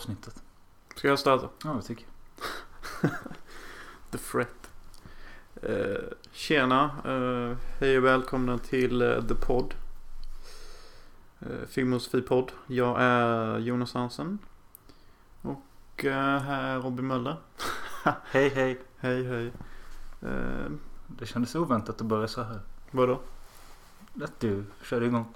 avsnittet. Ska jag starta? Ja, det tycker jag. The Threat. Uh, tjena. Uh, hej och välkomna till uh, The Pod. Uh, Filmosofi-podd. Jag är Jonas Hansen. Och uh, här är Robin Möller. Hej, hej. Hej hej. Uh, Det kändes oväntat att börja så här. vadå? Att du körde igång.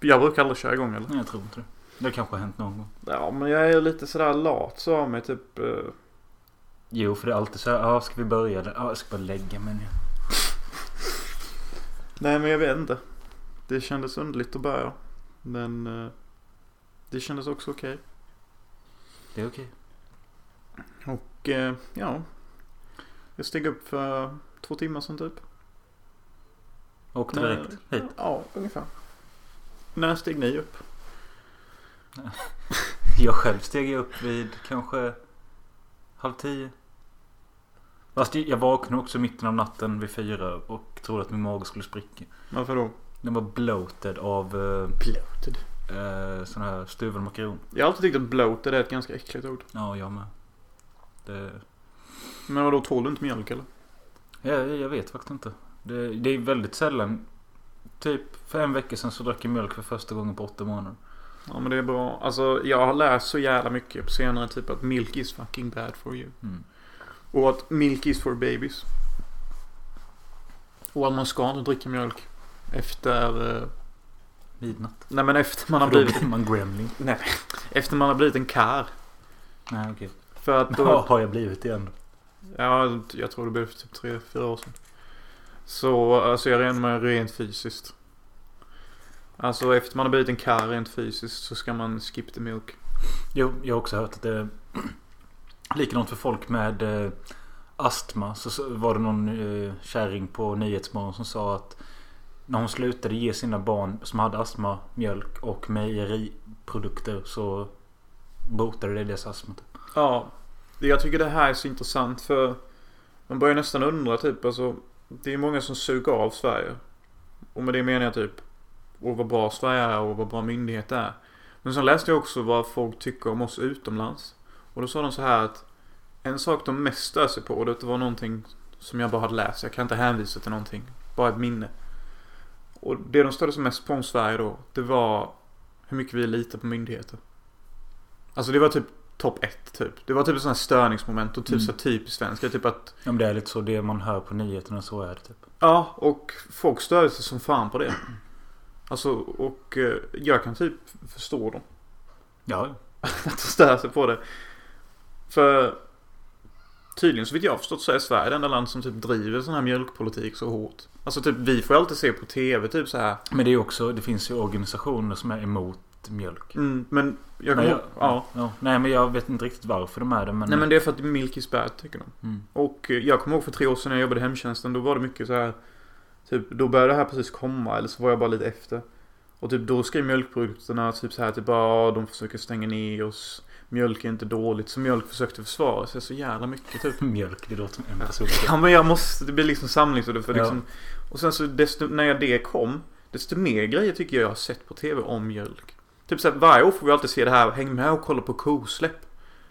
Jag brukar aldrig köra igång eller? Nej, jag tror inte det. Det kanske har hänt någon gång. Ja men jag är lite sådär lat så av mig typ. Uh, Jo, för det är alltid så här. Ja, ska vi börja? Ja, jag ska bara lägga mig ner. nej men jag vet inte. Det kändes underligt att börja. Men uh, det kändes också okej. Det är okej. Och eh, ja. Jag steg upp för två timmar sedan typ. Och direkt hit. Ja, ungefär. När steg ni upp? Jag själv steg jag upp vid kanske halv tio. Fast jag vaknade också mitten av natten vid fyra och trodde att min mage skulle spricka. Varför då? Den var bloated av uh, Bloated. uh, sån här stuvad makaron. Jag har alltid tyckt att bloated är ett ganska äckligt ord. Ja, jag med. Det, Men vadå, tål du inte mjölk eller? jag, jag vet faktiskt inte. Det, det är väldigt sällan. Typ för en vecka sedan så drack jag mjölk för första gången på åtta månader. Ja men det är bra. Alltså jag har läst så jävla mycket på senare typ att milk is fucking bad for you. Mm. Och att milk is for babies. Och att man ska inte dricka mjölk. Efter... Eh, Midnatt. nej men efter man har då blivit... blir man gremling. Nej. Efter man har blivit en kar. Nej okej. För att då... Har jag blivit igen? Ja, jag tror det blev för typ tre, fyra år sedan. Så alltså jag räknar med rent fysiskt. Alltså efter man har blivit en karl rent fysiskt så ska man skip the milk. Jo, jag har också hört att det är likadant för folk med eh, astma. Så, var det någon eh, kärring på Nyhetsmorgon som sa att när hon slutade ge sina barn som hade astma mjölk och mejeriprodukter så botade det deras astma. Typ. Ja. Jag tycker det här är så intressant för man börjar nästan undra typ alltså. Det är många som suger av Sverige. Och med det menar jag typ. Och vad bra Sverige är och vad bra myndighet är. Men sen läste jag också vad folk tycker om oss utomlands. Och då sa de så här att en sak de mest stör sig på, och det var någonting som jag bara hade läst. Jag kan inte hänvisa till någonting. Bara ett minne. Och det de störde sig mest på om Sverige då, det var hur mycket vi litar på myndigheter. Alltså det var typ topp ett typ. Det var typ ett sånt här störningsmoment och typ Mm. så typiskt svenska. Typ att Ja, men det är lite så det man hör på nyheterna så är det typ. Ja, och folk störde sig som fan på det. Alltså, och eh, jag kan typ förstå dem. Ja, Att de stör sig på det. För tydligen så vitt jag har förstått så är Sverige det enda land som typ driver sån här mjölkpolitik så hårt. Alltså typ vi får ju alltid se på TV typ så här. men det är ju också, det finns ju organisationer som är emot mjölk. Mm, men jag Nej, kommer ihåg- ja. ja. Nej men jag vet inte riktigt varför de är det men... Nej men det är för att milk is bad tycker de. mm. Och eh, jag kommer ihåg för tre år sedan när jag jobbade i hemtjänsten. Då var det mycket så här. Typ, då började det här precis komma. Eller så var jag bara lite efter. Och typ då skrev mjölkprodukterna typ så här. Typ bara, "Ja, de försöker stänga ner oss. Mjölk är inte dåligt. Så mjölk försökte försvara sig så jävla mycket typ. Mjölk, det låter som en person. Ja men jag måste, det blir liksom samlingsord för Ja. liksom. Och sen så desto, när jag det kom. Desto mer grejer tycker jag jag har sett på TV om mjölk. Typ så här, varje år får vi alltid se det här. Häng med och kolla på kosläpp.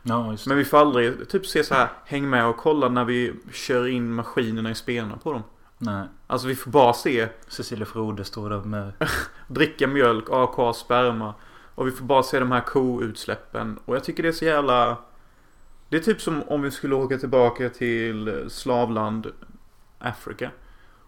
Ja. Men vi får aldrig typ se så här. Häng med och kolla när vi kör in maskinerna i spelarna på dem. Nej. Alltså vi får bara se Cecilia Frode står där med... dricka mjölk, AK, sperma. Och vi får bara se de här koutsläppen. Och jag tycker det är så jävla... Det är typ som om vi skulle åka tillbaka till slavland Afrika.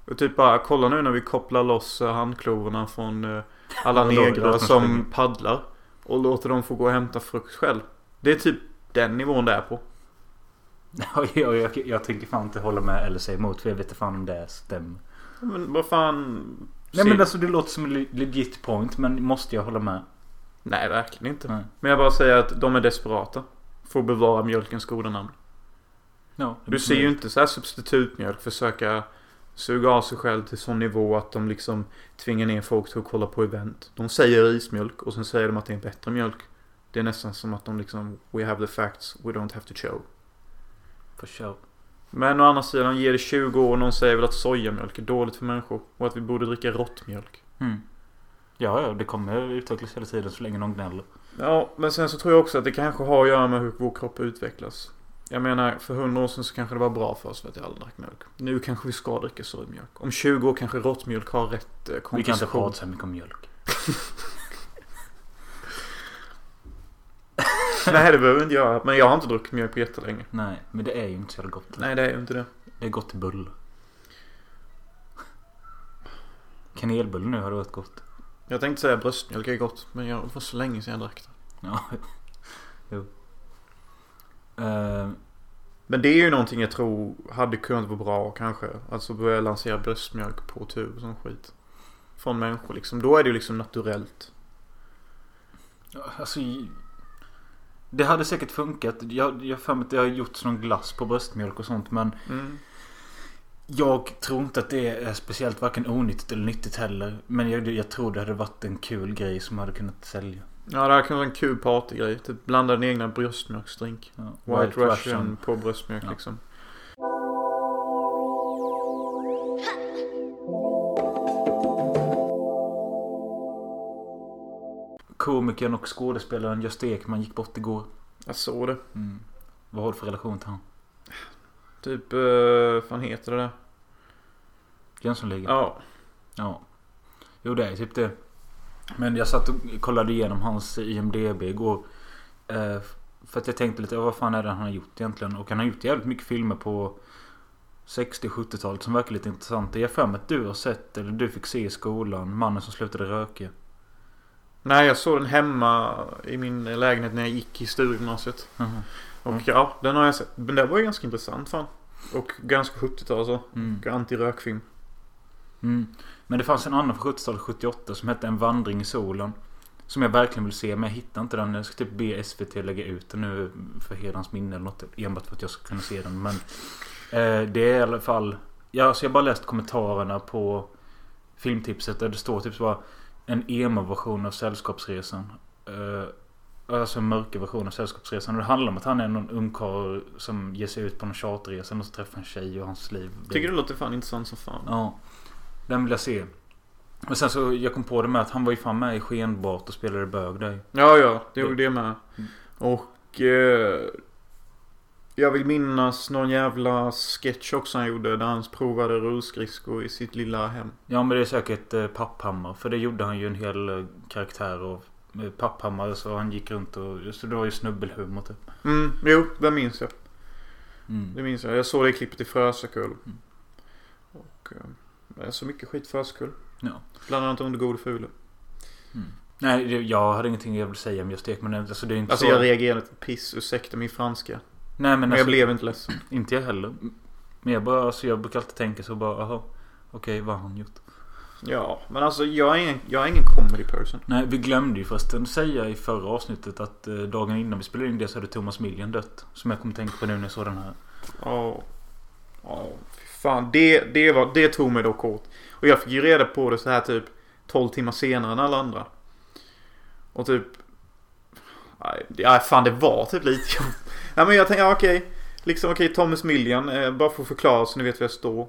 Och typ bara kolla nu när vi kopplar loss eh, handklovarna från eh, alla dem som paddlar. Och låter dem få gå och hämta frukt själv. Det är typ den nivån det är på. Ja, jag, jag, jag tänker fan inte hålla med eller säga emot för jag vet inte fan om det stämmer. Men vad fan. Nej men alltså det låter som en le- legit point men måste jag hålla med? Nej, verkligen inte. Nej. Men jag bara säger att de är desperata. För att bevara mjölkens goda namn. Ja. Du ser ju inte så här substitutmjölk försöka suga av sig själv till sån nivå att de liksom tvingar ner folk till att kolla på event. De säger rismjölk och sen säger de att det är en bättre mjölk. Det är nästan som att de liksom We have the facts, we don't have to show. För sure. Men å andra sidan, ger det 20 år och någon säger väl att sojamjölk är dåligt för människor. Och att vi borde dricka råttmjölk. Mm. Ja, ja, det kommer utvecklas hela tiden så länge någon gnäller. Ja, men sen så tror jag också att det kanske har att göra med hur vår kropp utvecklas. Jag menar, för hundra år sedan så kanske det var bra för oss för att vi aldrig drack mjölk. Nu kanske vi ska dricka sojamjölk. Om 20 år kanske råttmjölk har rätt eh, Vi kan inte prata så mycket om mjölk. Nej, det behöver inte göra. Men jag har inte druckit mjölk på jättelänge. Nej, men det är ju inte så jävla gott. Nej, det är ju inte det. Det är gott till bull. Kanelbulle nu har det varit gott. Jag tänkte säga bröstmjölk är gott. Men jag, var så länge sedan jag drack det. Ja. jo. Eh, Men det är ju någonting jag tror hade kunnat vara bra kanske. Alltså börja lansera bröstmjölk på tub och sån skit. Från människor liksom. Då är det ju liksom naturellt. Alltså, det hade säkert funkat. Jag jag har för mig att det har gjorts någon glass på bröstmjölk och sånt. Men Mm. jag tror inte att det är speciellt varken onyttigt eller nyttigt heller. Men jag, jag tror det hade varit en kul grej som hade kunnat sälja. Ja, det här kan vara en kul partygrej. Typ blanda din egna bröstmjölksdrink. Ja. White, Russian, på bröstmjölk Ja. liksom. Komikern och skådespelaren Gösta Ekman gick bort igår. Jag såg det. Mm. Vad har du för relation till han? Typ, uh, fan heter det där? Jönssonligan? Ja. Ja. Jo det är typ det. Men jag satt och kollade igenom hans IMDB igår. Eh, för att jag tänkte lite, vad fan är det han har gjort egentligen? Och han har gjort jävligt mycket filmer på 60-70-talet som verkar lite intressanta. Jag för mig att du har sett, eller du fick se i skolan, Mannen som slutade röka. Nej, jag såg den hemma i min lägenhet när jag gick i studiegymnasiet. Och Mm. ja, den har jag sett. Men det var ju ganska intressant fan. Och ganska 70-tal alltså. Mm. Och anti-rökfilm. Mm. Men det fanns en annan från 70-talet, 78, som hette En vandring i solen. Som jag verkligen vill se, men jag hittar inte den. Jag ska typ be SVT lägga ut den nu för hedrans minne eller något. Enbart för att jag ska kunna se den. Men eh, det är i alla fall... Ja, så jag har bara läst kommentarerna på filmtipset. Där det står typ så bara en emo-version av Sällskapsresan. Eh, alltså en mörker version av Sällskapsresan. Och det handlar om att han är någon ungkarl som ger sig ut på någon charterresa. Och så träffar en tjej och hans liv blir- Tycker det låter fan intressant som fan. Ja. Den vill jag se. Men sen så jag kom på det med att han var ju fan med i Skenbart och spelade bög där. Ja, ja. Det gjorde det med. Mm. Och... Eh, jag vill minnas någon jävla sketch också han gjorde. Där han provade rullskridskor i sitt lilla hem. Ja men det är säkert eh, Papphammar. För det gjorde han ju en hel eh, karaktär av. Med Papphammar så han gick runt och... Så det var ju snubbelhumor typ. Mm, jo, det minns jag. Mm. Det minns jag. Jag såg det i klippet i Frösakull. Och... Eh, såg mycket skit Frösakull. Ja. Bland annat under God Fule. Mm. Nej det, jag hade ingenting jag vill säga om just Ekman. Alltså det är inte Alltså så... jag reagerade piss. Ursäkta min franska. Nej men, Men alltså, jag blev inte ledsen. Inte jag heller. Men jag bara... Alltså jag brukar alltid tänka så bara... Aha. Okej vad har han gjort? Ja, men alltså jag är ingen, jag är ingen comedy person. Nej, vi glömde ju förresten säga i förra avsnittet att eh, dagen innan vi spelade in det så hade Thomas Million dött. Som jag kommer tänka på nu när jag såg den här. Ja. Ja, fy fan. Det, det, var, det tog mig dock hårt. Och jag fick ju reda på det så här typ 12 timmar senare än alla andra. Och typ... Nej, fan det var typ lite Ja men jag tänkte, ja, okej. Liksom okej, Thomas Million. Eh, bara för att förklara så ni vet var jag står.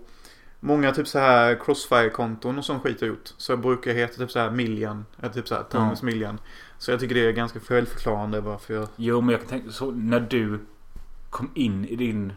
Många typ så här Crossfire-konton och sån skit har gjort. Så jag brukar heta typ så här Million. Eller typ så här Thomas Million. Så jag tycker det är ganska självförklarande varför jag... Jo, men jag kan tänka så när du kom in i din...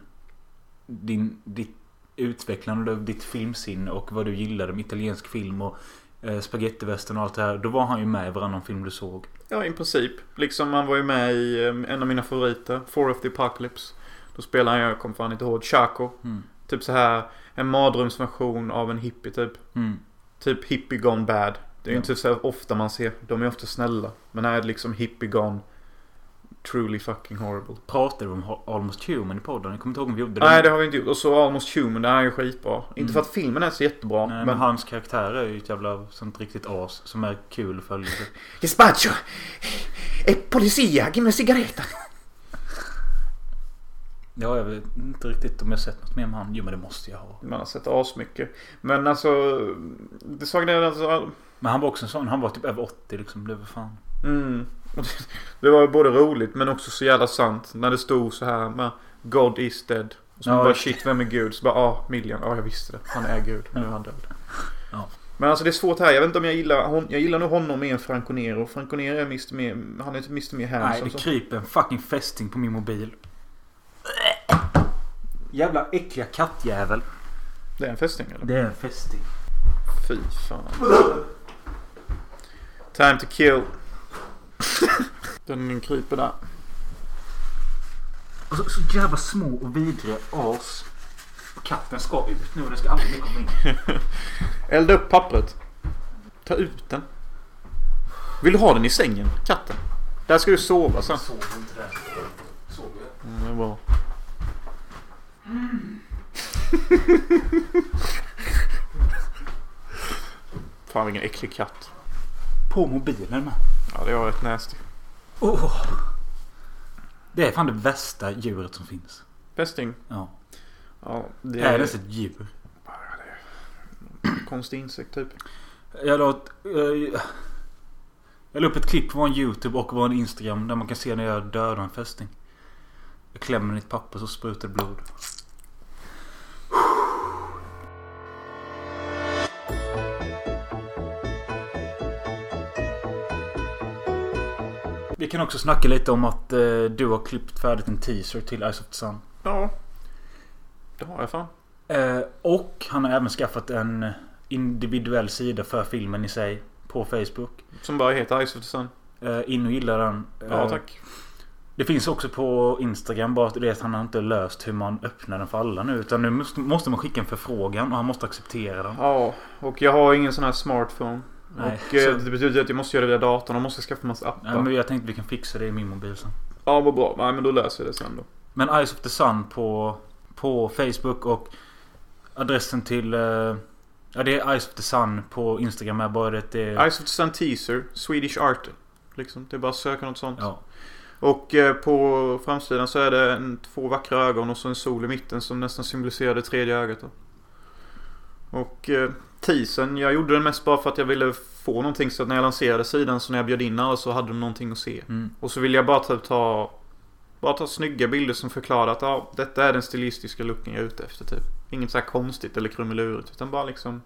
Din... Ditt utvecklande av ditt filmsinne och vad du gillade med italiensk film och eh, spagettivästern och allt det här. Då var han ju med i varannan film du såg. Ja, i princip. Liksom han var ju med i eh, en av mina favoriter, Four of the Apocalypse. Då spelar han, jag kommer fan inte ihåg, Chaco. Mm. Typ så här en mardrömsversion av en hippie typ. Mm. Typ hippie gone bad. Det är Ja. inte så ofta man ser. De är ofta snälla. Men här är det liksom hippie gone truly fucking horrible. Pratade vi om Almost Human i podden? Jag kommer inte ihåg om vi gjorde det. Nej det har vi inte gjort. Och så Almost Human, det här är ju skitbra. Inte Mm. för att filmen är så jättebra. Nej, men, men... hans karaktär är ju ett jävla sånt riktigt as som är kul att följa. Gazpacho! E polizia, gimme cigaretta! Ja, jag vet inte riktigt om jag sett något mer med han. Jo, men det måste jag ha. Man har sett asmycket. Men alltså... Det saken är alltså... Men han var också en sån. Han var typ över 80 liksom. Det var fan. Mm. Det var både roligt men också så jävla sant. När det stod så här med God is dead. Och så Ja, bara shit vem är Gud? Så bara ah, Million. Ja jag visste det. Han är Gud. Nu är han död. Ja. Men alltså det är svårt här. Jag vet inte om jag gillar hon, Jag gillar nog honom mer än Franco Nero. Franco Nero är Mr. Mer, han är typ Mr. Mer Nej, handsome. det kryper en fucking fästing på min mobil. Jävla äckliga kattjävel. Det är en fästing eller? Det är en fästing. Fy fan. Time to kill. Den kryper där. Och så, så jävla små och vidriga as. Och katten ska ut nu och den ska aldrig mer komma in. Elda upp pappret. Ta ut den. Vill du ha den i sängen? Katten? Där ska du sova sen. Jag såg inte det. Såg jag? Mm, det är bra. Fan vilken äcklig katt. På mobilen med. Ja det var rätt nasty. Oh. Det är fan det värsta djuret som finns. Fästing. Ja. Ja det Det är ens ett djur. konstig insekt typ. Jag la, ett, eh, jag la upp ett klipp på vår YouTube och vår Instagram där man kan se när jag dödar en fästing. Jag klämmer den i ett papper så sprutar det blod. Vi kan också snacka lite om att eh, du har klippt färdigt en teaser till Eyes of the Sun. Ja. Det har jag fan. Eh, och han har även skaffat en individuell sida för filmen i sig. På Facebook. Som bara heter Ice of the Sun. Eh, in och gilla den. Eh, Ja tack. Det finns också på Instagram. Bara det att han har inte löst hur man öppnar den för alla nu. Utan nu måste, måste man skicka en förfrågan och han måste acceptera den. Ja, och jag har ingen sån här smartphone. Nej, och eh, så- det betyder att jag måste göra det via datorn och måste skaffa massa appar. Nej, men jag tänkte att vi kan fixa det i min mobil sen. Ja, vad bra. Nej, men då löser jag det sen då. Men Eyes of the Sun på, på Facebook och adressen till... Eh, ja, det är Eyes of the Sun på Instagram är bara det. är, Ice of the Sun Teaser, Swedish Art. Liksom, det är bara att söka något sånt. ja. Och eh, på framsidan så är det en, två vackra ögon och så en sol i mitten som nästan symboliserar det tredje ögat. Då. Och eh, teasern, jag gjorde den mest bara för att jag ville få någonting så att när jag lanserade sidan så när jag bjöd in alla så hade de någonting att se. Mm. Och så vill jag bara typ ta Bara ta snygga bilder som förklarar att ja, detta är den stilistiska looken jag är ute efter typ. Inget så här konstigt eller krumelurigt utan bara liksom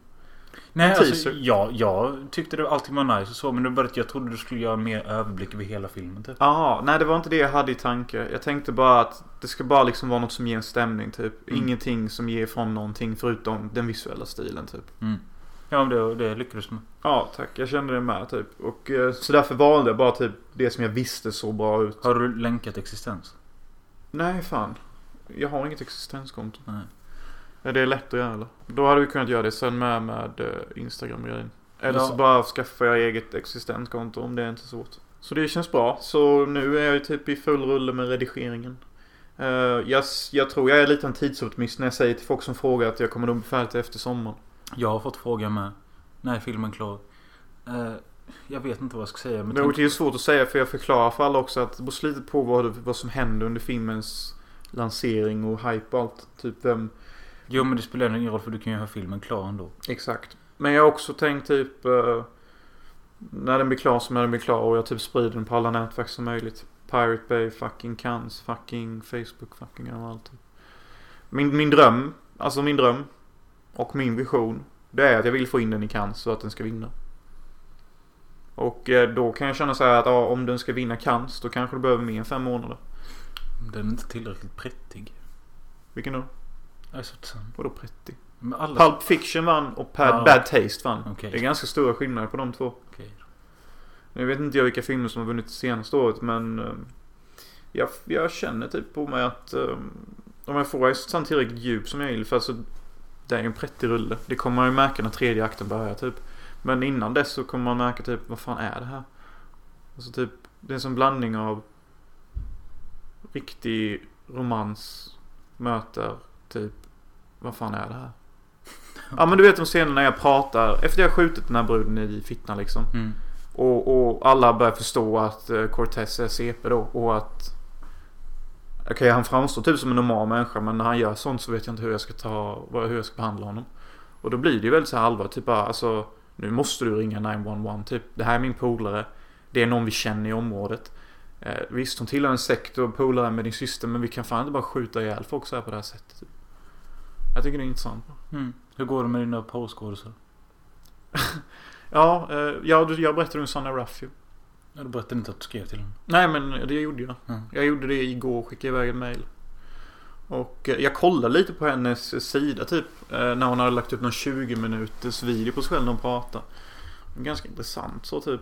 Nej, alltså, ja, jag tyckte det alltid var nice och så. Men det var bara att jag trodde du skulle göra mer överblick över hela filmen typ. Jaha, nej det var inte det jag hade i tanke. Jag tänkte bara att det ska bara liksom vara något som ger en stämning typ. Mm. Ingenting som ger från någonting förutom den visuella stilen typ. Mm. Ja, det, det lyckades med. Ja tack, jag kände det med typ. Och eh, så därför valde jag bara typ det som jag visste så bra ut. Har du länkat existens? Nej fan. Jag har inget existenskonto. Nej. Är det lätt att göra eller? Då hade vi kunnat göra det sen med med eh, Instagram-grejen. Eller Ja. så bara skaffar jag eget existenskonto om det är inte så svårt. Så det känns bra. Så nu är jag ju typ i full rulle med redigeringen. Eh, jag, jag tror jag är lite en tidsoptimist när jag säger till folk som frågar att jag kommer nog bli färdig till efter sommaren. Jag har fått frågan med. När är filmen klar? Eh, jag vet inte vad jag ska säga. Men Men tänk, det är svårt att säga för jag förklarar för alla också att det beror lite på vad, vad som händer under filmens lansering och hype och allt. Typ vem, jo men det spelar ingen roll för du kan ju ha filmen klar ändå. Exakt. Men jag har också tänkt typ eh, när den blir klar så när den blir klar och jag typ sprider den på alla nätverk som möjligt. Pirate Bay, fucking Cannes, fucking Facebook, fucking överallt. Min, min dröm, alltså min dröm och min vision det är att jag vill få in den i Cannes så att den ska vinna. Och eh, då kan jag känna så här att ja, om den ska vinna Cannes då kanske det behöver mer än fem månader. Den är inte tillräckligt prettig. Vilken då? Vadå prettig? Men alla... Pulp Fiction vann och Bad, Ja. Bad Taste vann. Okej. Det är ganska stora skillnader på de två. Okej. Nu vet inte jag vilka filmer som har vunnit det senaste året men eh, jag, jag känner typ på mig att eh, om jag får Ice tillräckligt djup som jag vill för alltså det är ju en prättig rulle. Det kommer man ju märka när tredje akten börjar typ. Men innan dess så kommer man märka typ vad fan är det här? Alltså typ det är sån blandning av riktig romans möter typ vad fan är det här? Ja men du vet de scenerna när jag pratar efter jag har skjutit den här bruden i fittan liksom. Mm. Och, och alla börjar förstå att eh, Cortez är CP då och att Okej han framstår typ som en normal människa men när han gör sånt så vet jag inte hur jag ska ta Hur jag ska behandla honom. Och då blir det ju väldigt så här allvarligt. Typ bara alltså Nu måste du ringa 911 typ. Det här är min polare. Det är någon vi känner i området. Eh, visst hon tillhör en sekt och polare med din syster men vi kan fan inte bara skjuta ihjäl folk så här på det här sättet. Typ. Jag tycker det är intressant. Mm. Hur går det med dina porrskådisar? Ja, eh, ja du- jag berättade om Sanna Ruff ju. Ja, du berättade inte att du skrev till henne. Nej men det gjorde jag. Mm. Jag gjorde det igår och skickade iväg en mail. Och eh, jag kollade lite på hennes sida typ. eh, När hon hade lagt upp någon 20 minuters video på sig själv när hon pratade. Ganska intressant så typ.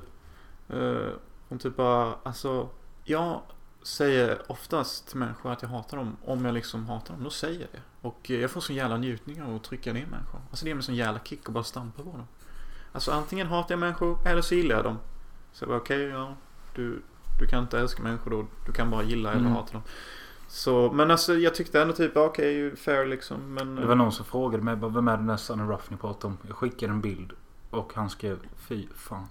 Eh, Hon typ bara, alltså. Jag säger oftast till människor att jag hatar dem. Om jag liksom hatar dem, då säger jag det. Och jag får sån jävla njutning av att trycka ner människor. Alltså det är en sån jävla kick att bara stampa på dem. Alltså antingen hatar jag människor eller så gillar jag dem. Så jag bara okej, ja. Du, du kan inte älska människor då. Du kan bara gilla eller Mm. hata dem. Så, men alltså jag tyckte ändå typ okej, fair liksom. Men, Det var någon som frågade mig vem är den där Sunny Ruff ni pratar om? Jag skickade en bild. Och han skrev fy fan.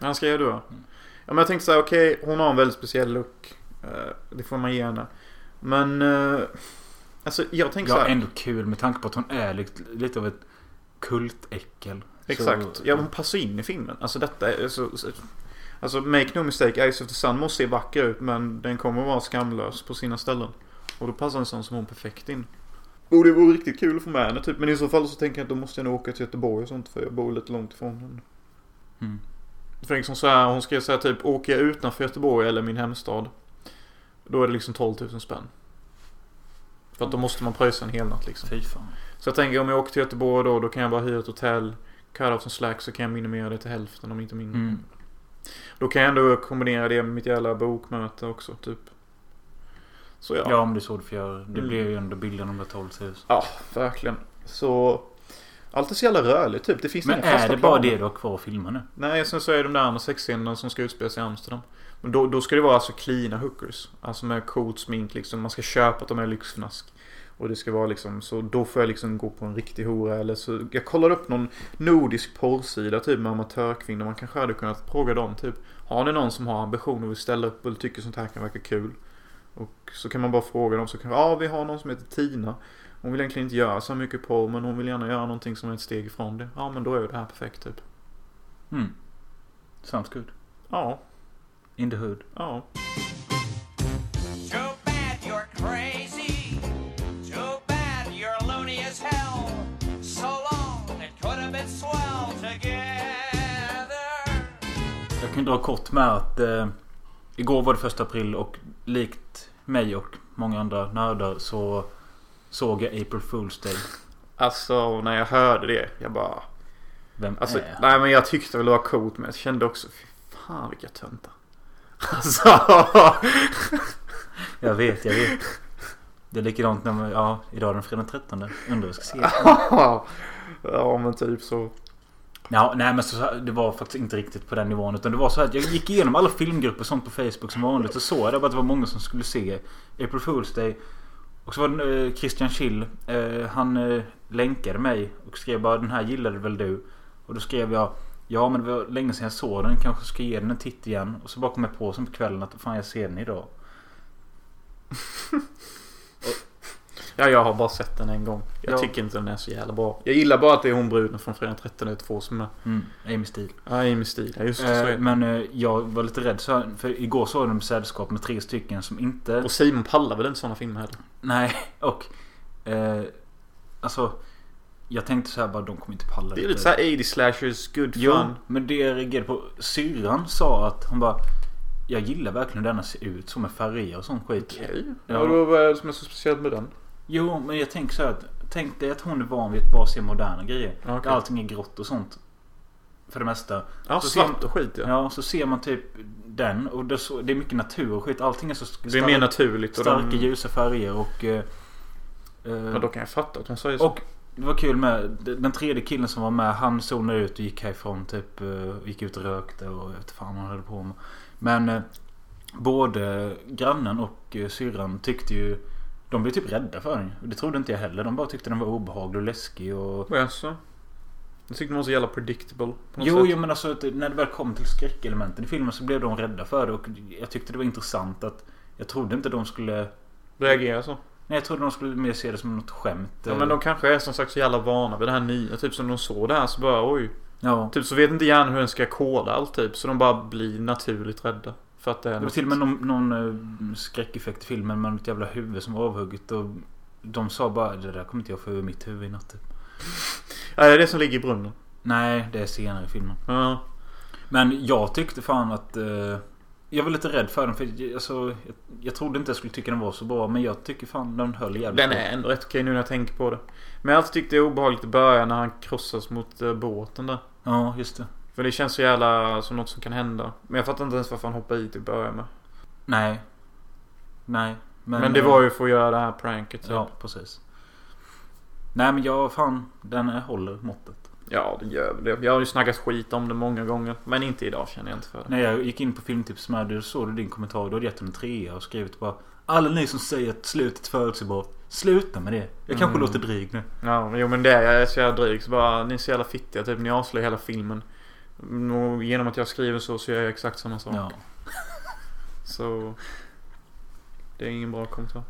Han skrev du va? Mm. Ja men jag tänkte såhär, okej hon har en väldigt speciell look. Eh, det får man ge henne. Men, uh, alltså jag tänker Ja, såhär. ändå kul med tanke på att hon är lite, lite av ett kultäckel. Exakt. Så- Ja hon passar in i filmen. Alltså detta är så, så Alltså make no mistake, Eyes of the Sun måste se vacker ut men den kommer vara skamlös på sina ställen. Och då passar en sån som hon perfekt in. Och det vore riktigt kul att få med henne typ. Men i så fall så tänker jag att då måste jag nog åka till Göteborg och sånt för jag bor lite långt ifrån henne. Mm. För liksom så här, hon skrev så här typ, åker jag utanför Göteborg eller min hemstad. Då är det liksom 12 000 spänn. För att då måste man pröjsa en hel natt liksom. Så jag tänker om jag åker till Göteborg då, då kan jag bara hyra ett hotell. Cut off som slack så kan jag minimera det till hälften om inte mindre. Mm. Då kan jag ändå kombinera det med mitt jävla bokmöte också typ. Så ja. Ja, om det är så du får göra. Det Mm. blir ju ändå bilden om det 12 000. Ja, verkligen. Så allt är så jävla rörligt typ. Det finns Men inga är fasta det bara planer. det du har kvar att filma nu? Nej, sen så är det de där andra sexscenerna som ska utspela sig i Amsterdam. Men då, då ska det vara alltså cleana hookers. Alltså med coolt smink liksom. Man ska köpa att de är lyxfnask. Och det ska vara liksom, så då får jag liksom gå på en riktig hora eller så. Jag kollar upp någon nordisk porrsida typ med amatörkvinnor. Man kanske hade kunnat fråga dem typ. Har ni någon som har ambitioner och vill ställa upp och tycker sånt här kan verka kul? Och så kan man bara fråga dem så kan ja vi har någon som heter Tina. Hon vill egentligen inte göra så mycket porr men hon vill gärna göra någonting som är ett steg ifrån det. Ja men då är ju det här perfekt typ. Mm. Sounds good. Ja, In the hood. ja. Jag kan dra kort med att eh, igår var det första april och likt mig och många andra nördar så såg jag April Fool's Day. Alltså när jag hörde det, jag bara... Vem Alltså, är nej men jag tyckte väl det var coolt men jag kände också, fy fan vilka töntar. Alltså. Jag vet, jag vet. Det är likadant när man, ja, idag är den fredag den 13. Undrar vad jag ska se. ja men typ så. Ja, nej men så, det var faktiskt inte riktigt på den nivån. Utan det var så att jag gick igenom alla filmgrupper och sånt på Facebook som vanligt. Och såg jag att det var många som skulle se April Fool's Day. Och så var det eh, Christian Schill. Eh, han eh, länkade mig och skrev bara den här gillade väl du. Och då skrev jag Ja men det var länge sedan jag såg den. Kanske ska ge den en titt igen. Och så bara kom jag på sen på kvällen att fan jag ser den idag. Ja jag har bara sett den en gång. Jag Ja. tycker inte den är så jävla bra. Jag gillar bara att det är hon bruden från Fredag den 13 två som är. Mm, Amy Steele. Ja, Amy Steele. Ja, just det. Är Eh, men eh, jag var lite rädd så För igår såg de sällskap med tre stycken som inte... Och Simon pallar väl inte sådana filmer heller? Nej, och... Eh, alltså... Jag tänkte så här bara, de kommer inte palla Det är lite såhär 80 slashers, good Jo, fun. men det jag reagerade på... Syrran sa att hon bara... Jag gillar verkligen hur denna ser ut, så med färger och sån skit. Okej. Ja. Ja. då, vad är det som är så speciellt med den? Jo, men jag tänker så här att... Tänk dig att hon är van vid att bara se moderna grejer. Okej. Där allting är grått och sånt. För det mesta. Ja, Så svart och skit ja. Ja, så ser man typ den och det är, så, det är mycket natur och skit. Allting är så Det är mer naturligt. Och starka de, ljusa färger och... Eh, ja, då kan jag fatta att hon säger så. och det var kul med den tredje killen som var med. Han zonade ut och gick härifrån typ. eh, Gick ut och rökte och jag vet fan han höll på med. Men eh, både grannen och eh, syrran tyckte ju... De blev typ rädda för den. Det trodde inte jag heller. De bara tyckte den var obehaglig och läskig och... Jaså? Jag tyckte den var så jävla predictable. Jo, sätt. jo men alltså när det väl kom till skräckelementen i filmen så blev de rädda för det och jag tyckte det var intressant att jag trodde inte de skulle... Reagera så. Nej jag trodde de skulle mer se det som något skämt. Ja men de kanske är som sagt så jävla vana vid det här nya. Typ som de såg det här så bara oj. Ja. Typ så vet inte hjärnan hur den ska koda allt typ. Så de bara blir naturligt rädda. För att det är Det var till och med någon, någon eh, skräckeffekt i filmen med något jävla huvud som var avhugget och de sa bara det där kommer inte jag få ur mitt huvud i natt. typ. Ja, det är det som ligger i brunnen. Nej, det är senare i filmen. Ja. Men jag tyckte fan att... Eh, jag var lite rädd för den. För jag- alltså, jag, jag trodde inte jag skulle tycka den var så bra. Men jag tycker fan den höll jävligt Den är ändå rätt okej nu när jag tänker på det. Men jag har alltid tyckt det är obehagligt i början när han krossas mot eh, båten där. Ja, just det. För det känns så jävla som något som kan hända. Men jag fattar inte ens varför han hoppade i till att börja med. Nej. Nej. Men, det eh, var ju för att göra det här pranket. Så. Ja, precis. Nej men jag fan. Den håller måttet. Ja, det gör väl det. Jag har ju snackat skit om det många gånger. Men inte idag känner jag inte för det. När jag gick in på filmtips med dig såg du din kommentar. Du hade gett den en trea och skrivit bara Alla ni som säger att slutet är förutsägbart. Sluta med det. Jag kanske Mm. låter dryg nu. Ja, jo men det är jag är så jävla dryg. Så bara, ni är så jävla fittiga. Typ, ni avslöjar hela filmen. Och genom att jag skriver så så gör jag exakt samma sak. Ja. Så... Det är ingen bra kommentar.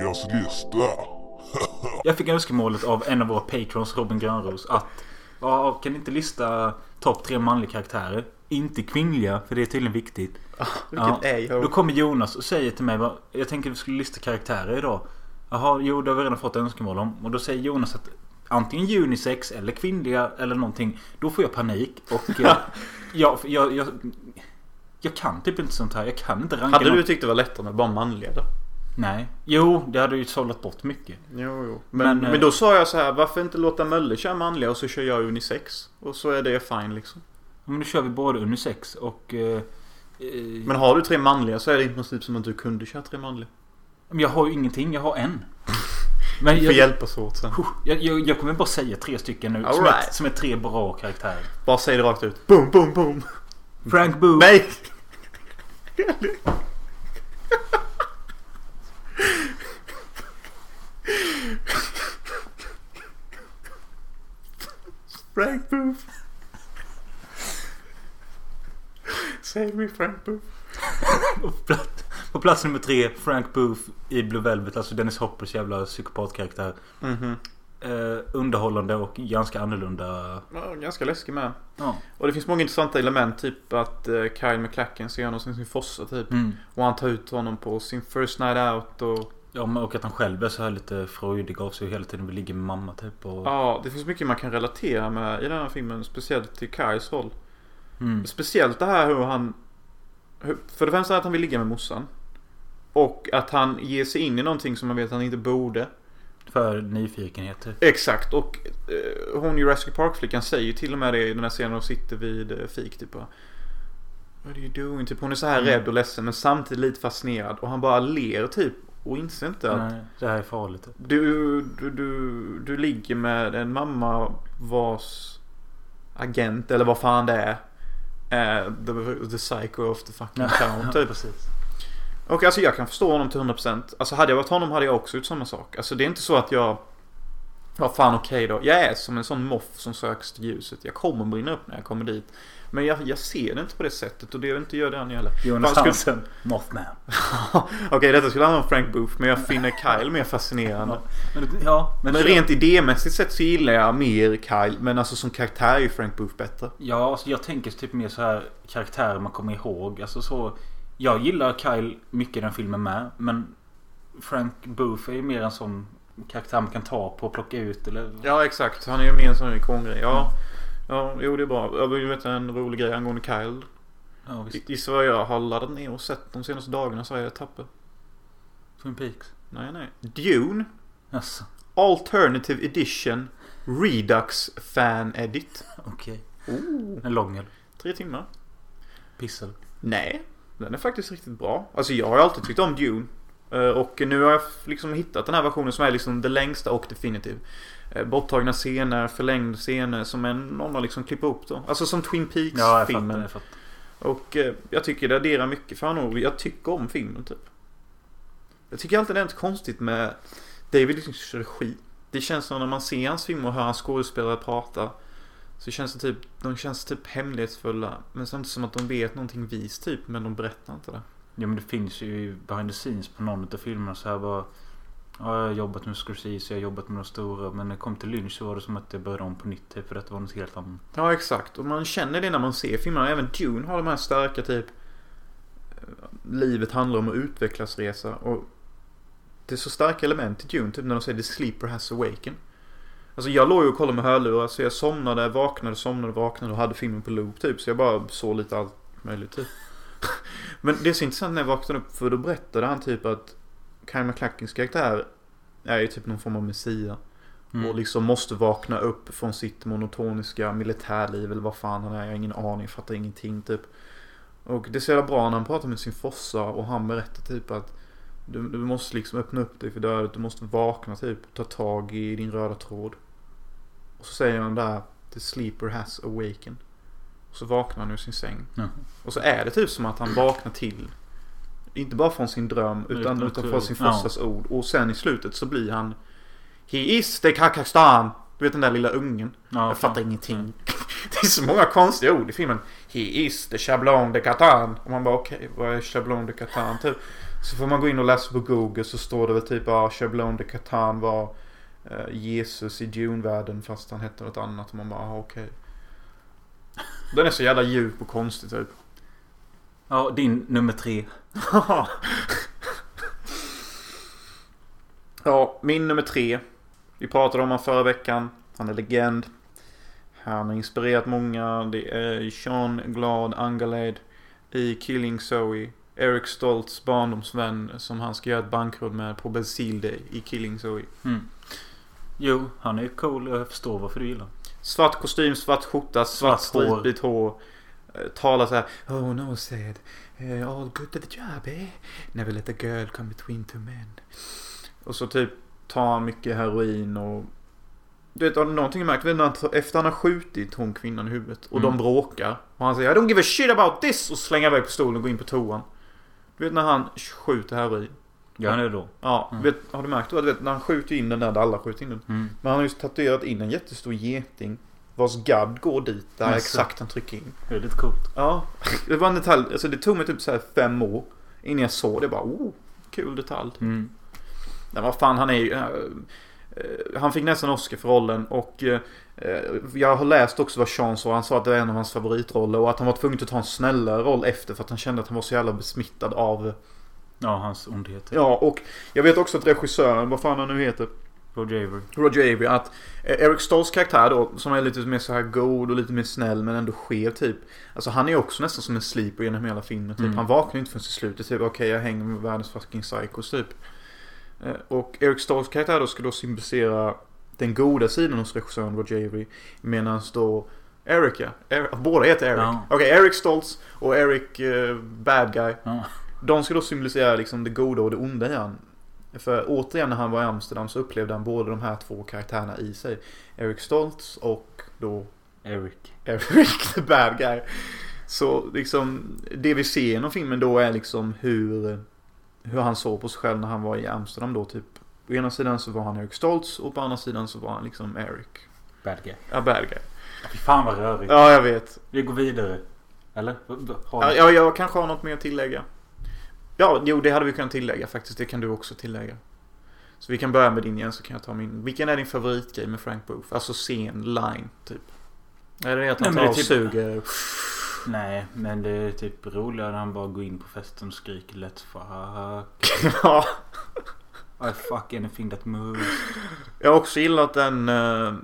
Dagens lista. Jag fick önskemålet av en av våra patrons, Robin Grönros, att ja, kan ni inte lista topp tre manliga karaktärer? Inte kvinnliga, för det är tydligen viktigt. Vilket är Då kommer Jonas och säger till mig Jag tänker att vi skulle lista karaktärer idag. Jaha, jo det har vi redan fått önskemål om. Och då säger Jonas att antingen unisex eller kvinnliga eller någonting. Då får jag panik. Och eh, jag, jag, jag, jag kan typ inte sånt här. Jag kan inte ranka Hade du någon- tyckt det var lättare med bara manliga då? Nej. Jo, det hade ju sållat bort mycket. Jo, jo. Men, Men, men, eh, då sa jag så här, varför inte låta Mölle köra manliga och så kör jag unisex? Och så är det fine liksom. Men nu kör vi både unisex och... Eh, eh, Men har du tre manliga så är det i princip som att du kunde köra tre manliga. men jag har ju ingenting, jag har en. Men Vi får jag, hjälpas åt sen. jag, jag, jag kommer bara säga tre stycken nu. All Som, är, right. som är tre bra karaktärer. Bara säg det rakt ut. Boom, boom, boom. Frank Boo. Nej! Frank Booth. Save me Frank Booth. På plats, på plats nummer tre, Frank Booth i Blue Velvet. Alltså Dennis Hoppers jävla psykopatkaraktär. Mhm. Eh, underhållande och ganska annorlunda. Ja, ganska läskig med. Ja. Och det finns många intressanta element. Typ att uh, Kyle McLacken ser honom som sin fossa typ. Mm. Och han tar ut honom på sin first night out och... Ja, och att han själv är så här lite freudig av sig och hela tiden vill ligga med mamma typ. Och, Ja, det finns mycket man kan relatera med i den här filmen. Speciellt till Kyles roll. mm. Speciellt det här hur han... För det främsta att han vill ligga med morsan. Och att han ger sig in i någonting som man vet att han inte borde. För nyfikenheter. Exakt. Och eh, hon Jurassic Park-flickan säger ju till och med det i den här scenen de sitter vid eh, fik. Typ bara, What are you doing? Typ hon är så här Mm. rädd och ledsen men samtidigt lite fascinerad. Och han bara ler typ. Och inser inte att Nej, det här är farligt. du, du, du, du ligger med en mamma vars agent eller vad fan det är. är the, the psycho of the fucking town typ. precis. Och alltså jag kan förstå honom till 100%. Alltså hade jag varit honom hade jag också gjort samma sak. Alltså det är inte så att jag... Ja fan okej då. Jag är som en sån moff som söks till ljuset. Jag kommer brinna upp när jag kommer dit. Men jag, jag ser det inte på det sättet och det vill inte göra det han heller. Jonas Hansen, Mothman. Okej detta skulle handla om Frank Booth men jag finner Kyle mer fascinerande. Men, ja, men, Men rent idémässigt sett så gillar jag mer Kyle. Men alltså som karaktär är ju Frank Booth bättre. Ja, alltså jag tänker typ mer så här karaktärer man kommer ihåg. Alltså så. Jag gillar Kyle mycket i den filmen med. Men Frank Booth är ju mer en sån karaktär man kan ta på och plocka ut eller... Ja exakt. Han är ju mer en sån ikongrej. Ja. Ja, jo det är bra. Jag vill veta en rolig grej angående Kyle. Ja, visst. Gissa vad jag har laddat ner och sett de senaste dagarna så är jag tappad. Twin Peaks. Nej, nej. Dune. Jaså, Alternative Edition. Redux Fan Edit. okej. Oh, En lång eller? tre timmar. Pissel. Nej, den är faktiskt riktigt bra. Alltså jag har ju alltid tyckt om Dune. Eh, Och nu har jag liksom hittat den här versionen som är liksom det längsta och definitiv. Eh, Borttagna scener, förlängda scener som en, någon har liksom klippt ihop då. Alltså som Twin Ja. Peaks-filmen. Fattar. och eh, jag tycker det adderar mycket för han jag tycker om filmen typ. Jag tycker alltid det är inte konstigt med David Lynchs regi. Det känns som när man ser hans filmer och hör hans skådespelare prata. Så känns det typ, de känns typ hemlighetsfulla. Men samtidigt som att de vet någonting vis typ, men de berättar inte det. Ja men det finns ju behind the scenes på någon av filmerna så här bara Ja, jag har jobbat med Scorsese, jag har jobbat med de stora. Men när det kom till Lynch så var det som att jag började om på nytt typ. För detta var något helt annat. Ja, exakt. Och man känner det när man ser filmerna. Även Dune har de här starka typ... Livet handlar om att utvecklas resa. Och det är så starka element i Dune. Typ när de säger the sleeper has awaken. Alltså jag låg ju och kollade med hörlurar så jag somnade, vaknade, somnade, vaknade och hade filmen på loop typ. Så jag bara såg lite allt möjligt typ. Men det är så intressant när jag vaknade upp för då berättade han typ att Kyle MacLachans karaktär är ju typ någon form av messia. Mm. Och liksom måste vakna upp från sitt monotoniska militärliv eller vad fan han är. Jag har ingen aning, jag fattar ingenting typ. Och det är så jävla bra när han pratar med sin fossa och han berättar typ att du, du måste liksom öppna upp dig för dödet. Du måste vakna typ. Ta tag i din röda tråd. Och så säger han där The sleeper has awaken. Och så vaknar han ur sin säng. Ja. Och så är det typ som att han vaknar till. Inte bara från sin dröm utan, Utan utan från sin ja. fossas ord. Och sen i slutet så blir han He is the Kakastan. Du vet den där lilla ungen. Ja, jag fattar ingenting. Det är så många konstiga ord i filmen. He is the Chablon de Catan. Och man bara okej, vad är Chablon de Catan typ? Så får man gå in och läsa på Google så står det väl typ ja, Chablon de Catan var Jesus i Dune-världen fast han hette något annat. Och man bara ah, okej. Den är så jävla djup och konstig typ. Ja, din nummer tre. ja, min nummer tre. Vi pratade om honom förra veckan. Han är legend. Han har inspirerat många. Det är Sean Glad Angaled i Killing Zoe. Eric Stoltz barndomsvän som han ska göra ett bankråd med på Basil Day i Killing Zoe. Mm. Jo, han är cool och jag förstår varför du gillar. Svart kostym, svart skjorta, svart Svart stripigt hår. Eh, Talar så här. Oh no said. eh, all good to the job eh. Never let a girl come between two men. Och så typ tar han mycket heroin och... Du vet, har du någonting märkt? Efter han har skjutit hon kvinnan i huvudet och Mm. de bråkar. Och han säger I don't give a shit about this! Och slänger iväg pistolen och går in på toan. Du vet när han skjuter heroin. Gör han det då? Ja, Mm. vet, har du märkt då? Du vet när han skjuter in den där, där alla skjuter in den. Mm. Men han har ju tatuerat in en jättestor geting. Vars gadd går dit. Där Jaså. exakt han trycker in. Det är lite coolt. Ja. Det var en detalj. Alltså det tog mig typ så här fem år. Innan jag såg det. Bara oh, kul detalj. Mm. Men vad fan han är ju... eh, han fick nästan Oscar för rollen och eh, jag har läst också vad Sean sa. Han sa att det var en av hans favoritroller och att han var tvungen att ta en snällare roll efter för att han kände att han var så jävla besmittad av... Ja, hans ondheter. Ja, och jag vet också att regissören, vad fan han nu heter, Roger Avery. Roger Avery att eh, Eric Stolls karaktär då som är lite mer så här god och lite mer snäll men ändå skev typ. Alltså han är också nästan som en sleeper genom hela filmen typ. Mm. Han vaknar ju inte förrän i slutet typ. Okej jag hänger med världens fucking psychos typ. Eh, Och Eric Stolls karaktär då ska då symbolisera den goda sidan hos regissören Roger Avery. Medan då Erica, er, båda heter Eric. Ja. Okej, Eric Stoltz och Eric eh, Bad Guy. Ja. De ska då symbolisera liksom det goda och det onda i han. För återigen när han var i Amsterdam så upplevde han båda de här två karaktärerna i sig. Eric Stoltz och då Eric. Eric the bad guy. Så liksom det vi ser genom filmen då är liksom hur, hur han såg på sig själv när han var i Amsterdam då typ. Å ena sidan så var han Eric Stoltz och på andra sidan så var han liksom Eric. Bad guy. Ja, bad guy. Fy fan vad rörigt. Ja, jag vet. Vi går vidare. Eller? Ja, du? ja, jag kanske har något mer att tillägga. Ja, jo det hade vi kunnat tillägga faktiskt. Det kan du också tillägga. Så vi kan börja med din igen så kan jag ta min. Vilken är din favoritgrej med Frank Booth? Alltså scen, line, typ. Är det att han tar och typ- suger? Nej, men det är typ roligare när han bara går in på festen och skriker Let's fuck. ja. I fuck anything that moves. Jag har också gillat den eh,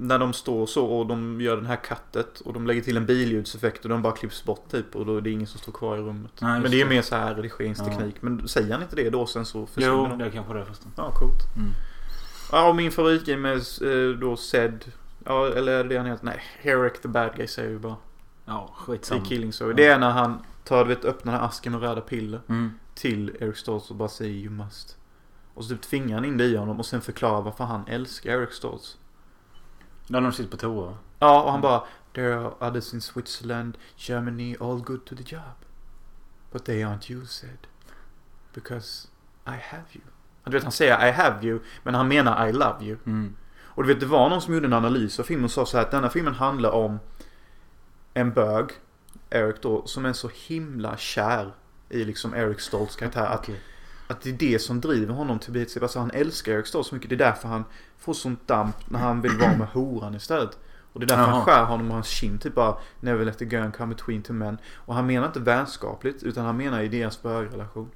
när de står så och de gör den här kattet och de lägger till en billjuseffekt och de bara klipps bort typ och då är det ingen som står kvar i rummet. Nej, men det är det. mer så här redigeringsteknik. Men säger han inte det då sen så försvinner Jo, de? det är kanske det förresten. Ja, coolt. Mm. Ja, och min favoritgrej med eh, då Zed. Ja, eller är det han heter? Nej, Herrick the bad guy säger vi bara. Ja, I skitsamma. Killing Story. Ja. Det är när han tar, vet, öppnar den här asken med röda piller. Mm. Till Eric Stoltz och bara säger you must. Och så typ tvingar han in det i honom och sen förklarar varför han älskar Eric Stoltz. När de sitter på toa. Ja, och han bara There are others in Switzerland, Germany, all good to the job. But they aren't you said. Because I have you. Du vet, han säger I have you, men han menar I love you. Mm. Och du vet, det var någon som gjorde en analys av filmen och sa så här att denna filmen handlar om en bög, Eric då, som är så himla kär i liksom Eric Stoltz karaktär. Att, Okej. att det är det som driver honom till att bli Alltså han älskar Eric Stoltz så mycket. Det är därför han får sånt damp när han vill vara med horan istället. Och det är därför han Jaha. skär honom och hans kind typ bara Never let the gun come between two men. Och han menar inte vänskapligt utan han menar i deras bögrelation.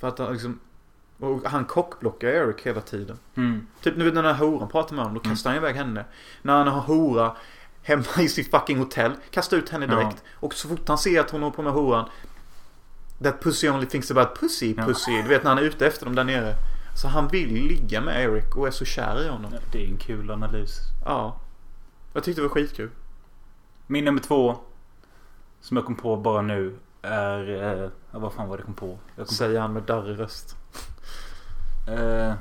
För att han liksom Och han kockblockar Eric hela tiden. Mm. Typ nu när den här horan pratar med honom, då kastar han iväg henne. När han har hora hemma i sitt fucking hotell, kastar ut henne direkt. Och så fort han ser att hon håller på med horan. That pussy only thinks about pussy, Ja. pussy. Du vet när han är ute efter dem där nere. Så han vill ligga med Eric och är så kär i honom. Det är en kul analys. Ja. Jag tyckte det var skitkul. Min nummer två. Som jag kom på bara nu. Är... Eh, vad fan var det jag kom på? Jag kom Säger han med darrig röst. eh,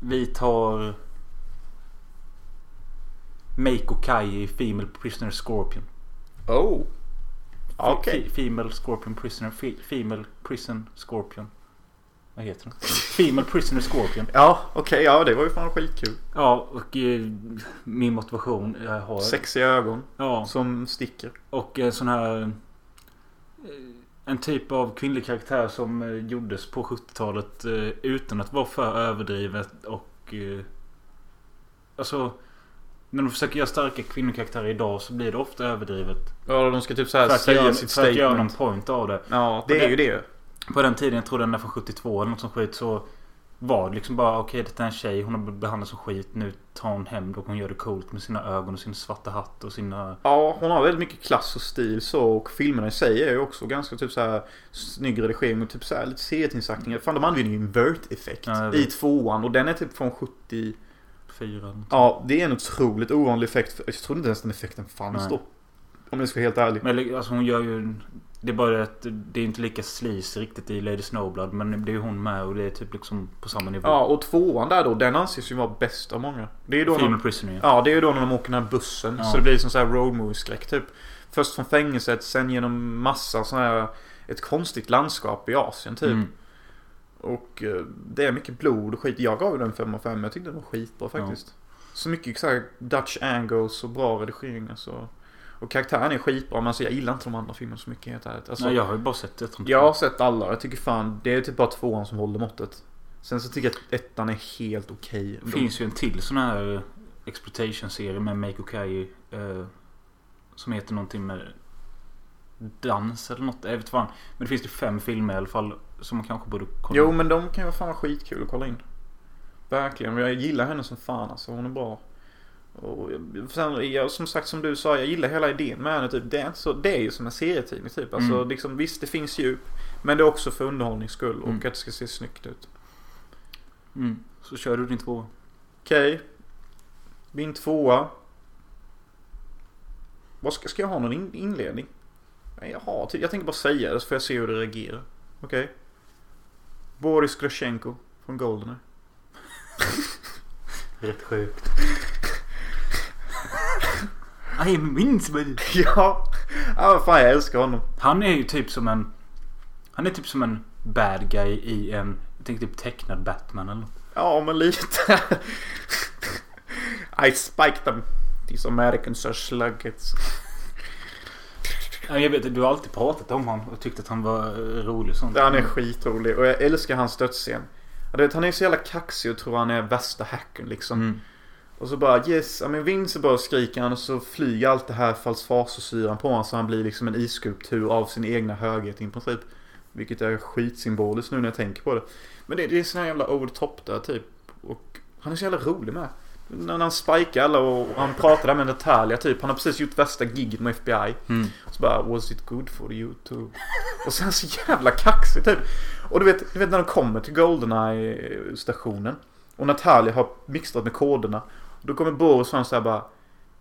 vi tar... Meiko Kai i Female Prisoner Scorpion. Oh. Okej. Fe- Female Scorpion Prisoner. Fe- Female Prison Scorpion. Vad heter den? Female Prisoner Scorpion. Ja, okej. ja, det var ju fan skitkul. Ja, och eh, min motivation jag har... Sexiga ögon Ja, som sticker. och en sån här... eh, En typ av kvinnlig karaktär som eh, gjordes på 70-talet eh, utan att vara för överdrivet och... eh, Alltså... När de försöker göra starka kvinnokaraktärer idag så blir det ofta överdrivet. Ja, de ska typ så här säga sitt för att göra någon statement. point av det. Ja, Och det är det- ju det. På den tiden, jag tror den är från 72 eller något som skit så var det liksom bara okej det är en tjej, hon har behandlats som skit. Nu tar hon hem och hon gör det coolt med sina ögon och sin svarta hatt och sina... Ja, hon har väldigt mycket klass och stil så och filmerna i sig är ju också ganska typ så här snygg redigering och typ så här lite serietillsakningar. Fan de använder ju invert-effekt Ja, i tvåan och den är typ från 70... Fyra. Ja, det är en otroligt ovanlig effekt. Jag trodde inte ens den effekten fanns Nej. då. Om jag ska vara helt ärlig. Men alltså hon gör ju... Det är bara att det är inte lika sleaze riktigt i Lady Snowblood. Men det är hon med och det är typ liksom på samma nivå. Ja, och tvåan där då, den anses ju vara bäst av många. Det är ju då Female de, Prisoner ja. Ja, det är ju då när de åker den här bussen. Ja. Så det blir som så här road movie skräck typ. Först från fängelset, sen genom massa sån här... Ett konstigt landskap i Asien typ. Mm. Och eh, det är mycket blod och skit. Jag gav den 5 av 5. Jag tyckte den var skitbra faktiskt. Så mycket så här Dutch angles och bra redigering alltså. Och karaktären är skitbra men alltså jag gillar inte de andra filmerna så mycket helt ärligt. Alltså, Nej, jag har ju bara sett det. Jag har sett alla jag tycker fan det är typ bara tvåan som håller måttet. Sen så tycker jag att ettan är helt okej. Det finns ju en till sån här eh, exploitation-serie med Meiko Kai. Eh, som heter någonting med dans eller något. Jag vet fan. Men det finns ju fem filmer i alla fall. Som man kanske borde kolla. Jo men de kan ju vara fan skitkul att kolla in. Verkligen. Jag gillar henne som fan alltså. Hon är bra. Och jag- sen, jag, som sagt som du sa, jag gillar hela idén med henne. Typ. Det, är inte så, det är ju som en serietidning typ. Alltså, Mm. liksom, visst, det finns djup. Men det är också för underhållnings skull och Mm. att det ska se snyggt ut. Mm. Så kör du din två. Okej. Min tvåa. Vad ska, ska jag ha någon in, inledning? Nej, jag har typ- Jag tänker bara säga det så får jag se hur det reagerar. Okej. Boris Grosjenko från Goldeneye. Rätt sjukt. I'm invincible. ja. Ja, vad fan jag älskar honom. Han är ju typ som en... Han är typ som en bad guy i en... Jag tänker typ tecknad Batman eller något. Ja, men lite. I spiked them. These Americans are sluggets. Ja, Jag vet, du har alltid pratat om honom och tyckt att han var eh, rolig och sånt. Han är skitrolig och jag älskar hans dödsscen. Ja, Du vet, han är så jävla kaxig och tror han är värsta hackern liksom. Mm. Och så bara yes, I'm invincible skriker han och så flyger allt det här falsfasosyran på honom så han blir liksom en isskulptur av sin egna höghet i princip. Vilket är skitsymboliskt nu när jag tänker på det. Men det, det är sån här jävla over the top där typ. Och han är så jävla rolig med. När han spikar alla och han pratar där med Natalia typ. Han har precis gjort värsta giget med FBI. Mm. Så bara was it good for you too? Och sen så jävla kaxig typ. Och du vet, du vet när de kommer till Goldeneye stationen. Och Natalia har mixat med koderna. Då kommer Boris fram såhär bara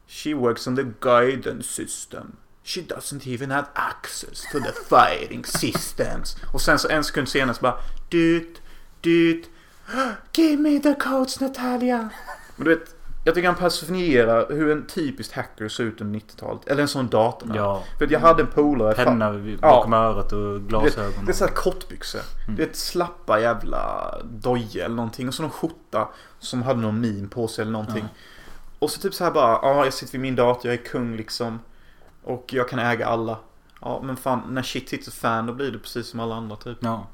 She works on the guidance system. She doesn't even have access to the fighting systems. Och sen så en sekund senare så bara Dut, dut. Give me the codes Natalia. Men du vet, jag tycker han personifierar hur en typisk hacker ser ut under 90-talet. Eller en sån dator. Ja. För att jag hade en polare. Penna vid- Ja. bakom örat och glasögon. det är såhär kortbyxor. Du vet slappa jävla doja eller någonting. Och så någon skjorta som hade någon min på sig eller någonting. Ja. Och så typ så här bara, ja jag sitter vid min dator, jag är kung liksom. Och jag kan äga alla. Ja men fan, när shit hits a fan då blir det precis som alla andra typ. Ja.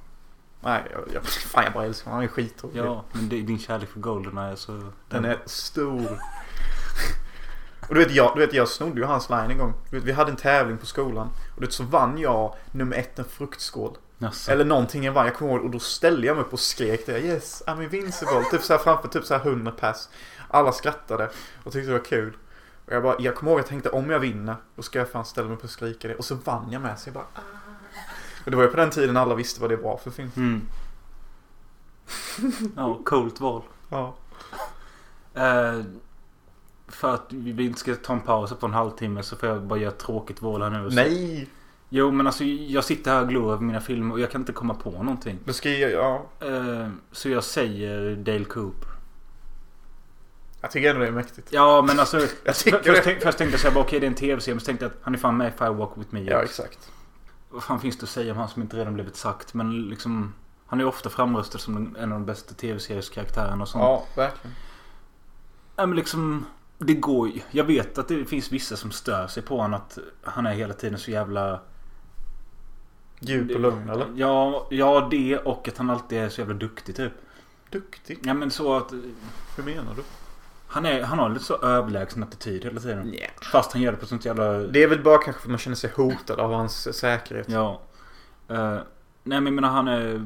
Nej, jag, jag, fan jag bara älskar honom. Han är skitrolig. ja, men din kärlek för Goldeneye så... Den är stor. Och du vet, jag, du vet, jag snodde ju hans line en gång. Du vet, vi hade en tävling på skolan. Och du vet, så vann jag nummer ett en fruktskål. Jaså. Eller någonting jag vann. Jag kommer ihåg. Och då ställde jag mig upp och skrek det. Yes, I'm invincible. typ så här framför typ så här 100 pass. Alla skrattade och tyckte det var kul. Och jag, bara, jag kommer ihåg att jag tänkte om jag vinner. Då ska jag fan ställa mig upp och skrika det. Och så vann jag med. Så jag bara ah. Och det var ju på den tiden alla visste vad det var för film. Mm. Ja, coolt val. Ja. Eh, för att vi inte ska ta en paus på en halvtimme så får jag bara göra ett tråkigt val här nu. Nej! Jo men alltså jag sitter här och glor över mina filmer och jag kan inte komma på någonting. Då ska jag, ja. Eh, så jag säger Dale Coop. Jag tycker ändå det är mäktigt. Ja men alltså. Jag tycker först, det. först tänkte jag såhär, okej det är en tv-serie. Men så tänkte jag att han är fan med i Firewalk with me. Ja, exakt. Vad fan finns det att säga om han som inte redan blivit sagt? Men liksom. Han är ju ofta framröstad som en av de bästa tv-serieskaraktärerna och sånt. Ja, verkligen. Ja, men liksom. Det går ju. Jag vet att det finns vissa som stör sig på honom att han är hela tiden så jävla... Djup och lugn eller? Ja, ja det och att han alltid är så jävla duktig typ. Duktig. Ja men så att... Hur menar du? Han, är, han har lite så överlägsen attityd hela tiden. Yeah. Fast han gör det på sånt jävla... Det är väl bara kanske för att man känner sig hotad av hans säkerhet. Ja. Eh, nej men jag menar han är...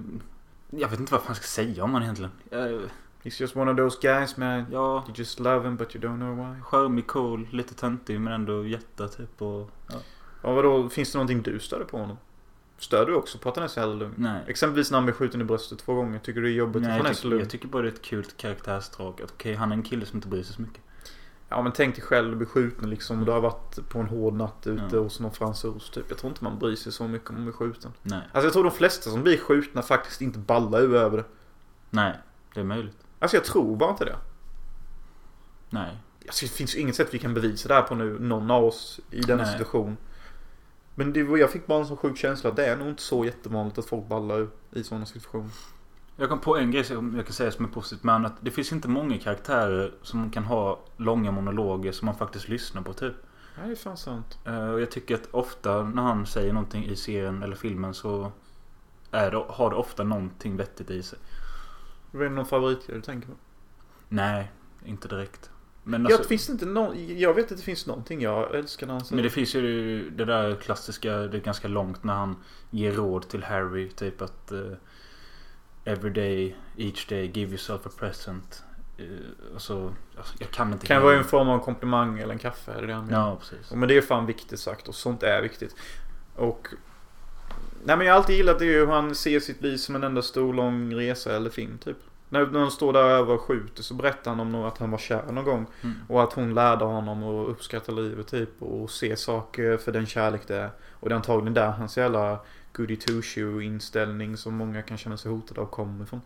Jag vet inte vad fan jag ska säga om han egentligen. Uh, He's just one of those guys man. ja, You just love him but you don't know why. charmig, cool, lite töntig men ändå hjärta typ och... Ja. Ja, vadå? Finns det någonting du störde på honom? Stör du också på att han är så jävla lugn? Nej. Exempelvis när han blir skjuten i bröstet två gånger. Tycker du det är jobbigt Nej att han är så lugn? jag tycker bara det är ett kul karaktärsdrag. Att Okej, han är en kille som inte bryr sig så mycket. Ja men tänk dig själv att bli skjuten liksom. Du har varit på en hård natt ute Ja. hos någon fransos typ. Jag tror inte man bryr sig så mycket om man blir skjuten. Nej. Alltså jag tror de flesta som blir skjutna faktiskt inte ballar ur över det. Nej, det är möjligt. Alltså jag tror bara inte det. Nej. Alltså det finns ju inget sätt vi kan bevisa det här på nu. Någon av oss i denna Nej. situation. Men det, var- jag fick bara en så sjuk känsla. Det är nog inte så jättevanligt att folk ballar ur i sådana situationer. Jag kom på en grej som jag kan säga som är positivt med att det finns inte många karaktärer som kan ha långa monologer som man faktiskt lyssnar på typ. Nej det är fan sant. Eh, Och jag tycker att ofta när han säger någonting i serien eller filmen så är det, har det ofta någonting vettigt i sig. Är det någon favoritgrej du tänker på? Nej, inte direkt. Men, alltså, finns det inte någon, jag vet att det finns någonting jag älskar när han säger. men det finns ju det där klassiska, det är ganska långt när han ger råd till Harry. Typ att uh, Every day, each day, give yourself a present. Uh, alltså, jag kan inte kan vara en form av komplimang eller en kaffe. Är det han? Ja, precis. Men det är fan viktigt sagt och sånt är viktigt. Och... Nej men jag har alltid gillat det hur han ser sitt liv som en enda stor lång resa eller film typ. När, han står där över och skjuter så berättar han om att han var kär någon gång. Mm. Och att hon lärde honom att uppskatta livet typ. Och se saker för den kärlek det är. Och det är antagligen där hans jävla goody two shoe inställning som många kan känna sig hotade av kommer ifrån.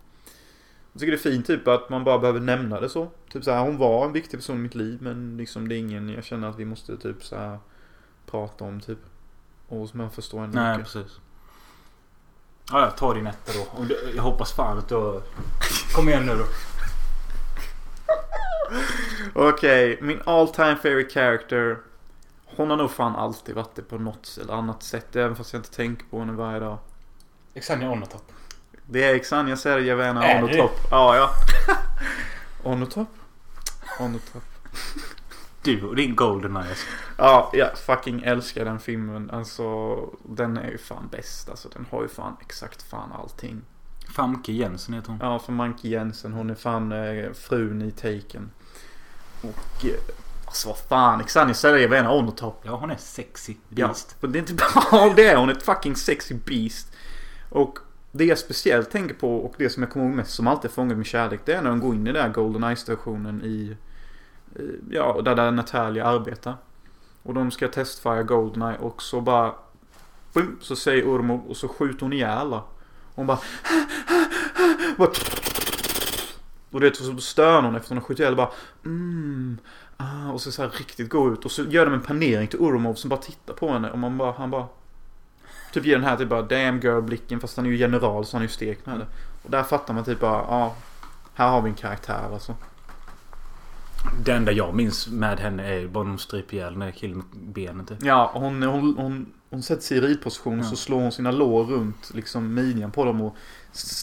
Jag tycker det är fint typ att man bara behöver nämna det så. Typ så här, hon var en viktig person i mitt liv men liksom det är ingen jag känner att vi måste typ så här prata om typ. Och som jag förstår ändå Nej, mycket. precis. Ja, jag tar din etta då. Och jag hoppas fan att du... Kom igen nu då. Okej, min all time favorite character. Hon har nog fan alltid varit det på något eller annat sätt. Även fast jag inte tänker på henne varje dag. Xenia Onatopp. Det är Xania Sergejevna Är det? Onotop. Ja, ja. Onotop? Onotop. Du och din Goldeneye. Ja, jag fucking älskar den filmen. Alltså, den är ju fan bäst. Alltså, den har ju fan exakt fan allting. Famke Jensen heter hon. Ja, för Jensen. Hon är fan eh, frun i Taken. Och... Eh, alltså vad fan. Xania Sergejevna Onotop. Ja, hon är sexy Ja, beast. och det är inte bara det. Hon är ett fucking sexy beast. Och det jag speciellt tänker på och det som jag kommer ihåg mest som alltid fångat min kärlek. Det är när de går in i den där Golden stationen i... Eh, ja, där, där Natalia arbetar. Och de ska testfire Goldeneye och så bara... Boom, så säger Urmo och så skjuter hon ihjäl alla. Hon bara... bara och det så stör hon efter hon har skjutit ihjäl bara... Mm, ah, och så, så här riktigt gå ut och så gör de en panering till Urmov som bara tittar på henne och man bara, han bara Typ ger den här typ bara damn girl blicken fast han är ju general så han är ju stekt med det. Och där fattar man typ bara, ja Här har vi en karaktär alltså. Det enda jag minns med henne är bara hon stryper ihjäl den där killen med benen typ. Ja, hon, hon, hon, hon sätter sig i ridposition och Ja. så slår hon sina lår runt liksom midjan på dem och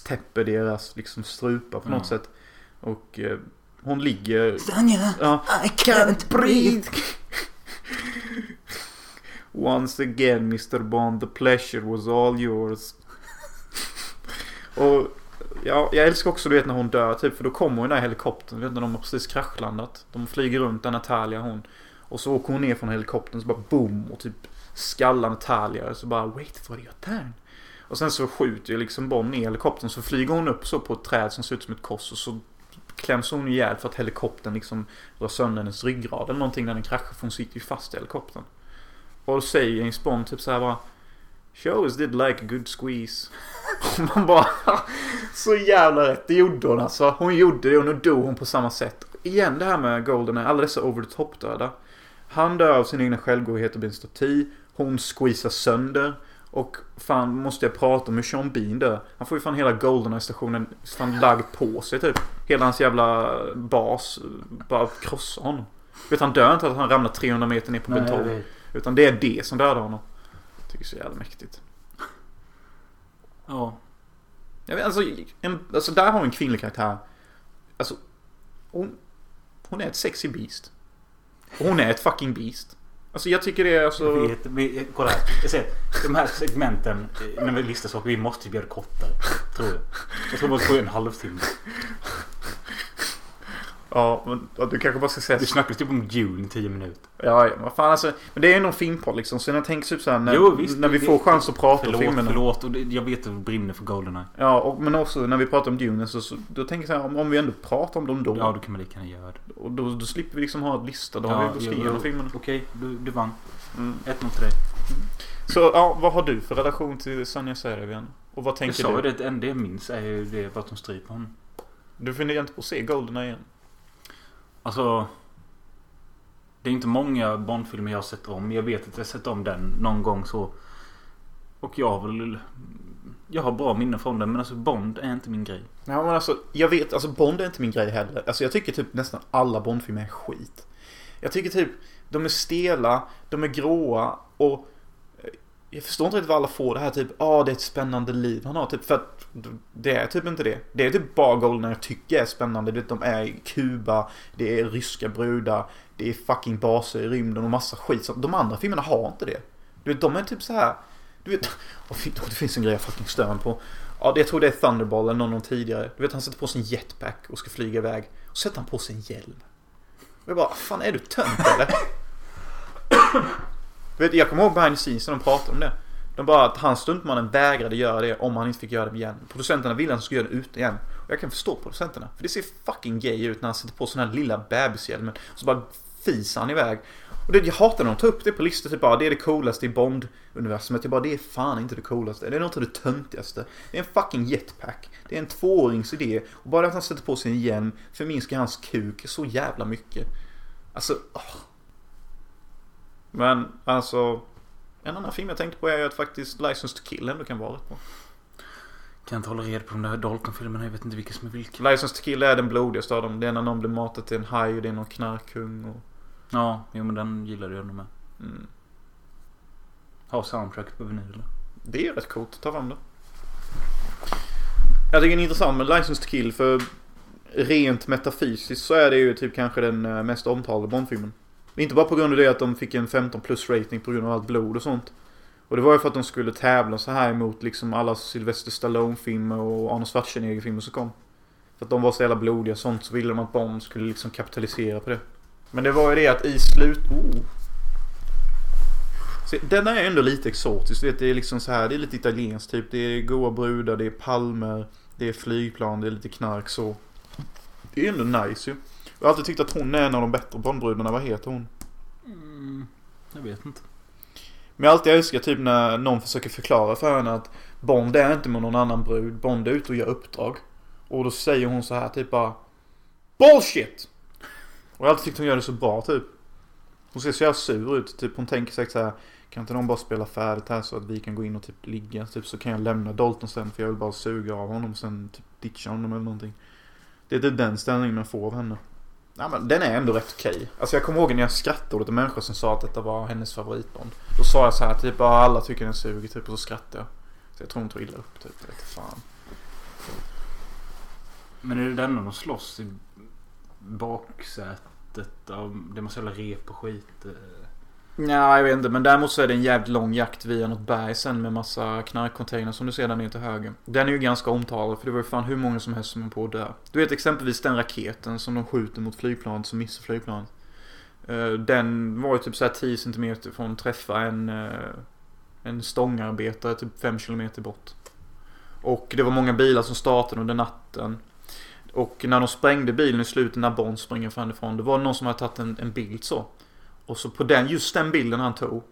täpper deras liksom strupar på Ja. något sätt. Och eh, hon ligger... Sanja, Ja, I can't breathe. Once again Mr Bond, the pleasure was all yours. och ja, jag älskar också du vet när hon dör typ för då kommer hon den där helikoptern. Du vet när de har precis kraschlandat. De flyger runt där Natalia hon. Och så åker hon ner från helikoptern så bara boom och typ skallar Natalia. Så bara wait for your turn. Och sen så skjuter ju liksom Bond ner helikoptern så flyger hon upp så på ett träd som ser ut som ett kors och så kläms hon ihjäl för att helikoptern liksom drar sönder hennes ryggrad eller någonting när den kraschar för hon sitter ju fast i helikoptern. Och då säger James Bond typ så här bara Always did like a good squeeze. Man bara Så jävla rätt. Det gjorde hon alltså. Hon gjorde det och nu dog hon på samma sätt. Igen det här med Goldeneye. Alla dessa over the top döda. Han dör av sin egna självgodhet och blir en staty. Hon squeezar sönder. Och fan måste jag prata om hur Sean Bean dör. Han får ju fan hela Goldeneye-stationen fan lagd på sig typ. Hela hans jävla bas bara krossar honom. Vet han dör inte att han ramlar 300 meter ner på betong. Utan det är det som dödar honom. Tycker så jävla mäktigt. Ja. Jag vet, alltså, en, alltså där har vi en kvinnlig karaktär. Alltså, hon, hon är ett sexy beast. Och hon är ett fucking beast. Alltså jag tycker det är alltså... Jag vet, vi, kolla här. Jag ser, de här segmenten eh, när vi listar saker, vi måste göra det kortare. Tror jag. Jag tror det går en halvtimme. Ja, men ja, du kanske bara ska säga... Vi snackade typ om Dune i 10 minuter. Ja, ja, vad fan alltså. Men det är ju någon filmpodd liksom. Så jag tänker typ såhär när, Jo, visst, när vi det- får chans att prata om Förlåt, filmerna. förlåt. Och det, jag vet att du brinner för Goldeneye. Ja, och, men också när vi pratar om Dune så, så då tänker jag så här, om, om vi ändå pratar om dem då. Ja, då kan man lika gärna göra det. Och då, då slipper vi liksom ha en lista. Då Ja, har vi jo, alla filmerna. Okej, du, du vann. Mm. 1-0 till dig. Så ja, vad har du för relation till Sonja Serevian? Och vad Jag tänker sa ju du? det, det enda jag minns är ju det att de stryper honom. Du funderar inte på att se Goldeneye igen? Alltså... Det är inte många Bondfilmer jag har sett om. Jag vet att jag har sett om den någon gång så. Och jag har väl... Jag har bra minnen från den men alltså Bond är inte min grej. Ja men alltså, jag vet, alltså Bond är inte min grej heller. Alltså jag tycker typ nästan alla Bondfilmer är skit. Jag tycker typ, de är stela, de är gråa och jag förstår inte riktigt vad alla får det här typ, ja ah, det är ett spännande liv han har typ för att det är typ inte det. Det är typ bara Goldeneye jag tycker är spännande. Du vet, de är i Kuba, det är ryska brudar, det är fucking baser i rymden och massa skit. Så de andra filmerna har inte det. Du vet, de är typ så här. Du vet, och det finns en grej jag fucking stör på. Ja, det- jag tror det är Thunderball eller någon, någon tidigare. Du vet, han sätter på sig en jetpack och ska flyga iväg. Och sätter han på sig en hjälm. Och jag bara, fan är du tönt eller? Du vet, jag kommer ihåg behind the scenes när de pratade om det. De bara att han stuntmannen vägrade göra det om han inte fick göra det igen. Producenterna ville att han skulle göra det ute igen. Och jag kan förstå producenterna. För det ser fucking gay ut när han sätter på sån här lilla bebishjälmen. Och så bara fisar han iväg. Och det, jag hatar när de tar upp det på listor. Typ bara det är det coolaste i Bond-universumet. Jag bara det är fan inte det coolaste. Det är något av det töntigaste. Det är en fucking jetpack. Det är en tvåårings idé. Och bara att han sätter på sig en hjälm förminskar hans kuk så jävla mycket. Alltså, åh. Men alltså. En annan film jag tänkte på är ju att faktiskt License to Kill ändå kan vara rätt bra. Kan inte hålla reda på de där Dalton-filmerna. Jag vet inte vilka som är vilka. License to Kill är den blodigaste av dem. Det är när någon blir matad till en haj och det är någon knarkkung och... Ja, jo men den gillade jag nog med. Mm. Ha soundtrack på vinyl. Det är ju rätt coolt ta fram det. Jag tycker det är intressant med License to Kill för rent metafysiskt så är det ju typ kanske den eh, mest omtalade Bondfilmen. Inte bara på grund av det att de fick en 15 plus rating på grund av allt blod och sånt. Och det var ju för att de skulle tävla så här mot liksom alla Sylvester Stallone-filmer och Arnold Schwarzenegger-filmer som kom. För att de var så jävla blodiga och sånt så ville de att Bond skulle liksom kapitalisera på det. Men det var ju det att i slut... Oh. Så, den är ändå lite exotisk. Du vet, det är liksom så här, det är lite italienskt typ. Det är goa brudar, det är palmer, det är flygplan, det är lite knark så. Det är ändå nice ju. Jag har alltid tyckt att hon är en av de bättre Bondbrudarna. Vad heter hon? Mm, jag vet inte. Men jag alltid älskat typ när någon försöker förklara för henne att Bond är inte med någon annan brud. Bond är ute och gör uppdrag. Och då säger hon så här typ bara Bullshit! Och jag har alltid tyckt hon gör det så bra typ. Hon ser så jävla sur ut. Typ hon tänker sig så här Kan inte någon bara spela färdigt här så att vi kan gå in och typ ligga? Typ så kan jag lämna Dalton sen för jag vill bara suga av honom sen typ ditcha honom eller någonting. Det är typ den ställningen man får av henne. Ja, men den är ändå rätt okej. Alltså jag kommer ihåg när jag skrattade åt en människa som sa att detta var hennes favoritbond. Då sa jag så här typ ja, alla tycker den suger typ och så skrattade jag. Så jag tror hon tog illa upp typ. Jag vet fan. Men är det den de slåss i baksätet? Av, det är massa jävla rep och skit. Eh? Eh. Ja, jag vet inte. Men däremot så är det en jävligt lång jakt via något berg sen med massa knarkcontainrar som du ser där nere till höger. Den är ju ganska omtalad för det var ju fan hur många som helst som är på att dö. Du vet exempelvis den raketen som de skjuter mot flygplanet som missar flygplanet. Eh, den var ju typ såhär 10 cm från att träffa en, eh, en stångarbetare typ 5 km bort. Och det var många bilar som startade under natten. Och när de sprängde bilen i slutet när Bond springer framifrån. Det var någon som hade tagit en, en bild så. Och så på den, just den bilden han tog.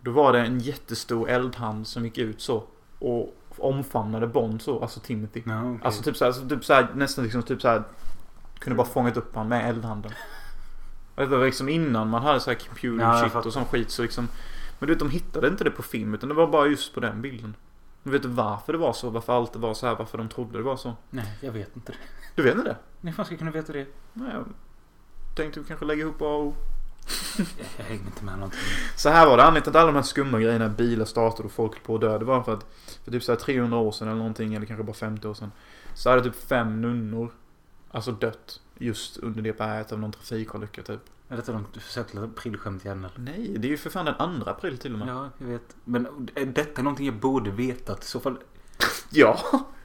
Då var det en jättestor eldhand som gick ut så. Och omfamnade Bond så, alltså Timothy. Ja, okej. Alltså typ såhär, typ såhär nästan liksom typ såhär. Kunde bara fångat upp han med eldhanden. Och Det var liksom innan man hade såhär computer Ja, shit och sån skit så liksom. Men du vet de hittade inte det på film utan det var bara just på den bilden. Men vet du varför det var så? Varför allt det var så här? Varför de trodde det var så? Nej, jag vet inte det. Du vet inte det? Ni fan ska kunna veta det. Nej, jag tänkte vi kanske lägga ihop A och. Jag hänger inte med någonting. Så här var det. Anledningen till att alla de här skumma grejerna, bilar startade och folk på att dö. Det var för att för typ så här 300 år sedan eller någonting, eller kanske bara 50 år sedan. Så hade typ fem nunnor, alltså dött. Just under det berget av någon trafikolycka typ. Är detta något du försökte ett aprilskämt igen eller? Nej, det är ju för fan den andra april till och med. Ja, jag vet. Men är detta någonting jag borde veta? I så fall... Ja,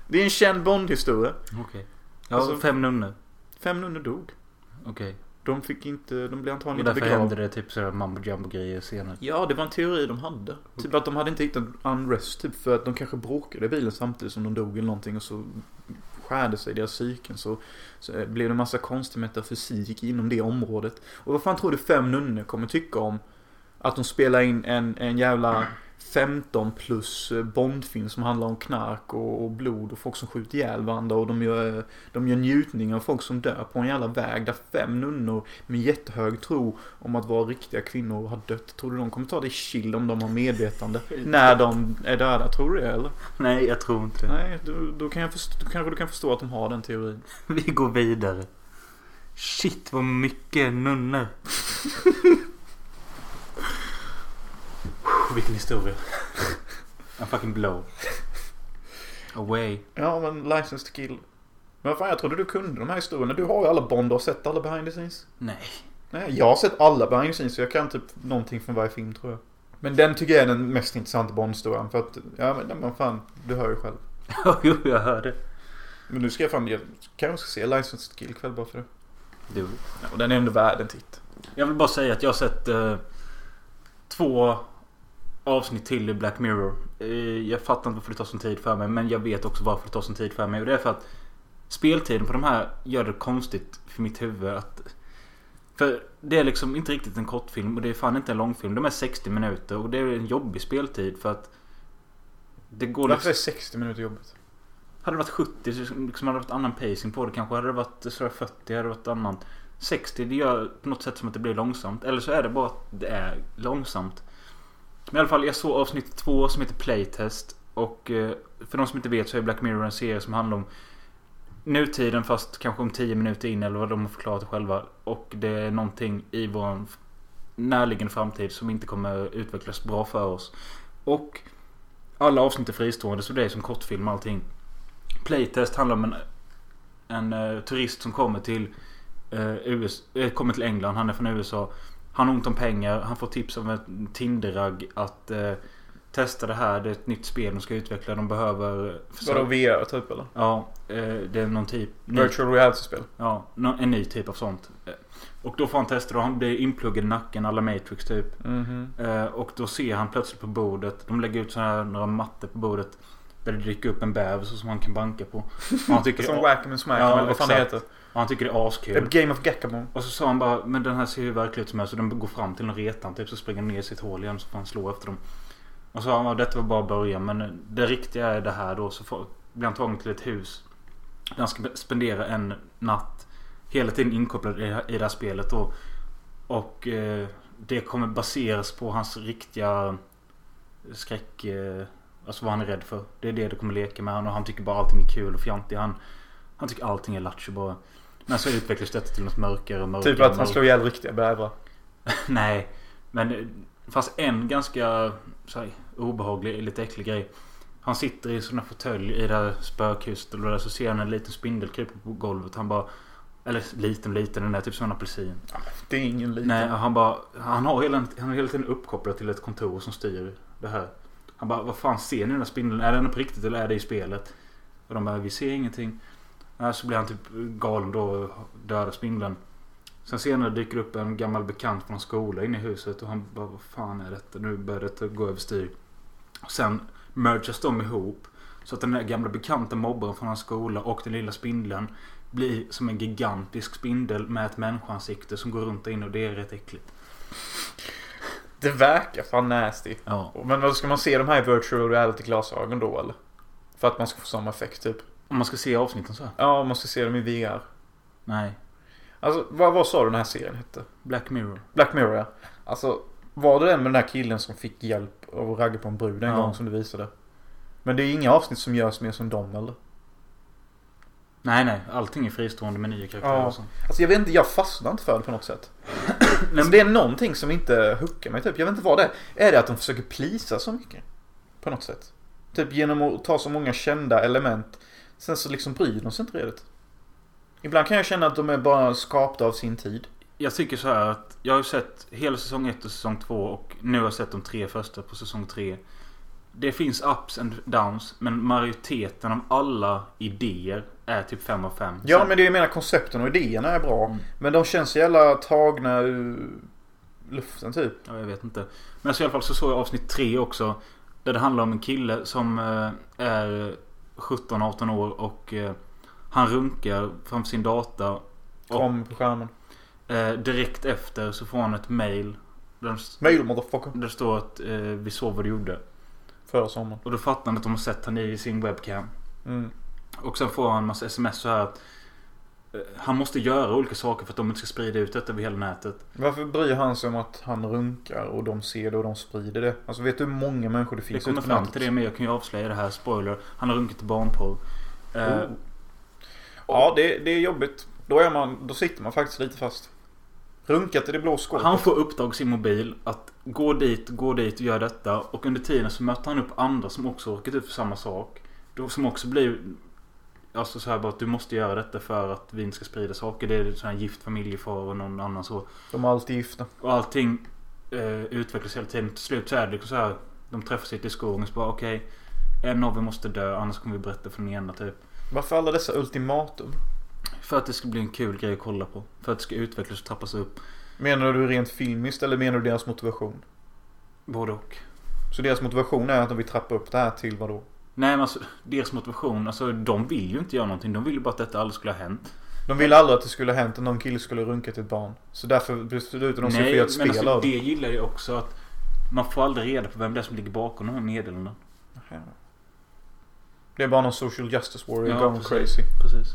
det är en känd Bond-historia. Okej. Ja, Alltså- fem nunnor. Fem nunnor dog. Okej. De fick inte, de blev antagligen inte begravda. hände det typ sådär mambo jumbo grejer senare. Ja, det var en teori de hade. Typ att de hade inte hittat unrest, typ för att de kanske bråkade i bilen samtidigt som de dog eller någonting och så skärde sig deras psyken så, så blev det en massa konstig metafysik inom det området. Och vad fan tror du fem nunnor kommer tycka om att de spelar in en, en jävla 15 plus eh, Bondfilm som handlar om knark och, och blod och folk som skjuter ihjäl varandra och de gör, de gör njutning av folk som dör på en jävla väg där fem nunnor med jättehög tro om att vara riktiga kvinnor har dött. Tror du de kommer ta det chill om de har medvetande när de är döda? Tror du det eller? Nej, jag tror inte. Nej, då, då, kan jag förstå, då kanske du kan förstå att de har den teorin. Vi går vidare. Shit vad mycket nunnor. Vilken historia. I'm fucking blow. Away. Ja, men License to Kill. Men fan, jag trodde du kunde de här historierna. Du har ju alla Bond och har sett alla behind the scenes. Nej. Nej, jag har sett alla behind the scenes så jag kan typ någonting från varje film tror jag. Men den tycker jag är den mest intressanta Bond-historien för att, ja men, men fan, du hör ju själv. jo, jag hör det. Men nu ska jag fan, jag kanske ska se License to Kill ikväll bara för det. Du. Ja, och den är ändå värd en titt. Jag vill bara säga att jag har sett eh, två avsnitt till i Black Mirror. Eh, jag fattar inte varför det tar sån tid för mig. Men jag vet också varför det tar sån tid för mig. Och det är för att speltiden på de här gör det konstigt för mitt huvud. Att, för det är liksom inte riktigt en kortfilm och det är fan inte en långfilm. De är 60 minuter och det är en jobbig speltid för att det går Varför liksom... är 60 minuter jobbigt? Hade det varit 70 så liksom hade det varit annan pacing på det kanske. Hade det varit sådär 40 hade det varit annan. 60 det gör på något sätt som att det blir långsamt. Eller så är det bara att det är långsamt. Men i alla fall jag såg avsnitt två som heter Playtest. Och eh, för de som inte vet så är Black Mirror en serie som handlar om nutiden fast kanske om 10 minuter in eller vad de har förklarat det själva. Och det är någonting i vår närliggande framtid som inte kommer utvecklas bra för oss. Och alla avsnitt är fristående så det är som kortfilm allting. Playtest handlar om en, en uh, turist som kommer till eh, uh, US, uh, kommer till England. Han är från USA. Han har ont om pengar. Han får tips av en Tinder-ragg att eh, testa det här. Det är ett nytt spel de ska utveckla. De behöver... Vadå VR typ eller? Ja, eh, det är någon typ... ny- Virtual reality-spel? Ja, en ny typ av sånt. Eh, Och då får han testa och han blir inpluggad i nacken alla Matrix typ. Mhm. Eh, Och då ser han plötsligt på bordet. De lägger ut så här några mattor på bordet. Där det dyker upp en bäver som han kan banka på. Och han tycker, Som det, Whack'em and Smack'em Ja, eller vad fan det exakt. heter. och han tycker det är Det är askul. ett Game of Gackabon. Och så sa han bara, men den här ser ju verkligen ut som här. Så den går fram till en retan typ. Så springer den ner i sitt hål igen. Så får han slå efter dem. Och så sa han, "Ja, detta var bara början. Men det riktiga är det här då. Så får, blir han tagen till ett hus. Där han ska spendera en natt. Hela tiden inkopplad i, i det här spelet då. Och eh, det kommer baseras på hans riktiga skräck... Eh, alltså vad han är rädd för. Det är det det kommer leka med han och han tycker bara allting är kul och fjantigt. Han, han tycker allting är lattjo bara. Men så utvecklas detta till något mörkare och mörkare. Typ att han slår ihjäl riktiga bävrar. Nej. Men fanns en ganska så här, obehaglig, lite äcklig grej. Han sitter i här fåtölj i det här spökhuset och där så ser han en liten spindel krypa på golvet. Han bara Eller liten liten, den är typ som en apelsin. Det är ingen liten. Nej, han bara... Han har hela, han är hela tiden uppkopplad till ett kontor som styr det här. Han bara, vad fan ser ni den där spindeln? Är den på riktigt eller är det i spelet? Och de bara, vi ser ingenting. Så blir han typ galen då och dödar spindeln. Sen senare dyker upp en gammal bekant från skola inne i huset och han bara, vad fan är detta? Nu börjar det gå överstyr. Sen mergas de ihop. Så att den där gamla bekanta mobbaren från hans skola och den lilla spindeln blir som en gigantisk spindel med ett människoansikte som går runt där inne och det är rätt äckligt. Det verkar fan nasty. Ja. Men vad ska man se de här i virtual reality glasögon då eller? För att man ska få samma effekt typ. Om man ska se avsnitten så här. Ja, man ska se dem i VR. Nej. Alltså, vad, vad sa du den här serien hette? Black Mirror. Black Mirror ja. Alltså, var det den med den här killen som fick hjälp av att ragga på en brud en Ja. gång som du visade? Men det är inga avsnitt som görs mer som dem eller? Nej, nej. Allting är fristående med nya karaktärer Ja. och sånt. Alltså jag vet inte, jag fastnar inte för det på något sätt. Nej, Alltså, det är någonting som inte hookar mig typ. Jag vet inte vad det är. Är det att de försöker plisa så mycket? På något sätt. Typ genom att ta så många kända element. Sen så liksom bryr de sig inte redigt. Ibland kan jag känna att de är bara skapta av sin tid. Jag tycker så här att jag har sett hela säsong 1 och säsong 2 och nu har jag sett de tre första på säsong 3. Det finns ups and downs men majoriteten av alla idéer är typ 5 av 5. Ja men det jag menar koncepten och idéerna är bra. Mm. Men de känns så jävla tagna ur luften typ. Ja, jag vet inte. Men så i alla fall så såg jag avsnitt 3 också. Där det handlar om en kille som eh, är 17-18 år och eh, han runkar framför sin data. Kom på skärmen. eh, direkt efter så får han ett mail. Mail motherfucker. där det står att vi såg vad du gjorde. Förra sommaren. Och då fattar han att de har sett han i sin webcam. Mm. Och sen får han en massa sms så här att eh, han måste göra olika saker för att de inte ska sprida ut detta över hela nätet. Varför bryr han sig om att han runkar och de ser det och de sprider det? Alltså vet du hur många människor det finns kommer ute på fram nätet? till det men jag kan ju avslöja det här. Spoiler. Han har runkat till barnporr. Eh, Oh. Ja, det, det är jobbigt. Då, är man, då sitter man faktiskt lite fast. Runkat i det blå skåpet. Han får uppdrag i sin mobil att gå dit, gå dit och göra detta. Och under tiden så möter han upp andra som också råkat ut för samma sak. Som också blir... Alltså så här bara att du måste göra detta för att vi inte ska sprida saker. Det är sån här gift familjefar och någon annan så. De är alltid gifta. Och allting eh, utvecklas hela tiden. Till slut så är det liksom så här. De träffas i skogen och så bara okej. en av er måste dö annars kommer vi berätta för den ena typ. Varför alla dessa ultimatum? För att det ska bli en kul grej att kolla på. För att det ska utvecklas och trappas upp. Menar du rent filmiskt eller menar du deras motivation? Både och. Så deras motivation är att de vill trappa upp det här till vad då? Nej men alltså deras motivation. Alltså de vill ju inte göra någonting. De vill ju bara att detta aldrig skulle ha hänt. De ville aldrig att det skulle ha hänt att någon kille skulle runka till ett barn. Så därför beslutade de sig för att göra ett men spel alltså, av det det. gillar jag också att man får aldrig reda på vem det är som ligger bakom de här meddelandena. Det är bara någon social justice warrior Ja, going precis. crazy. Precis.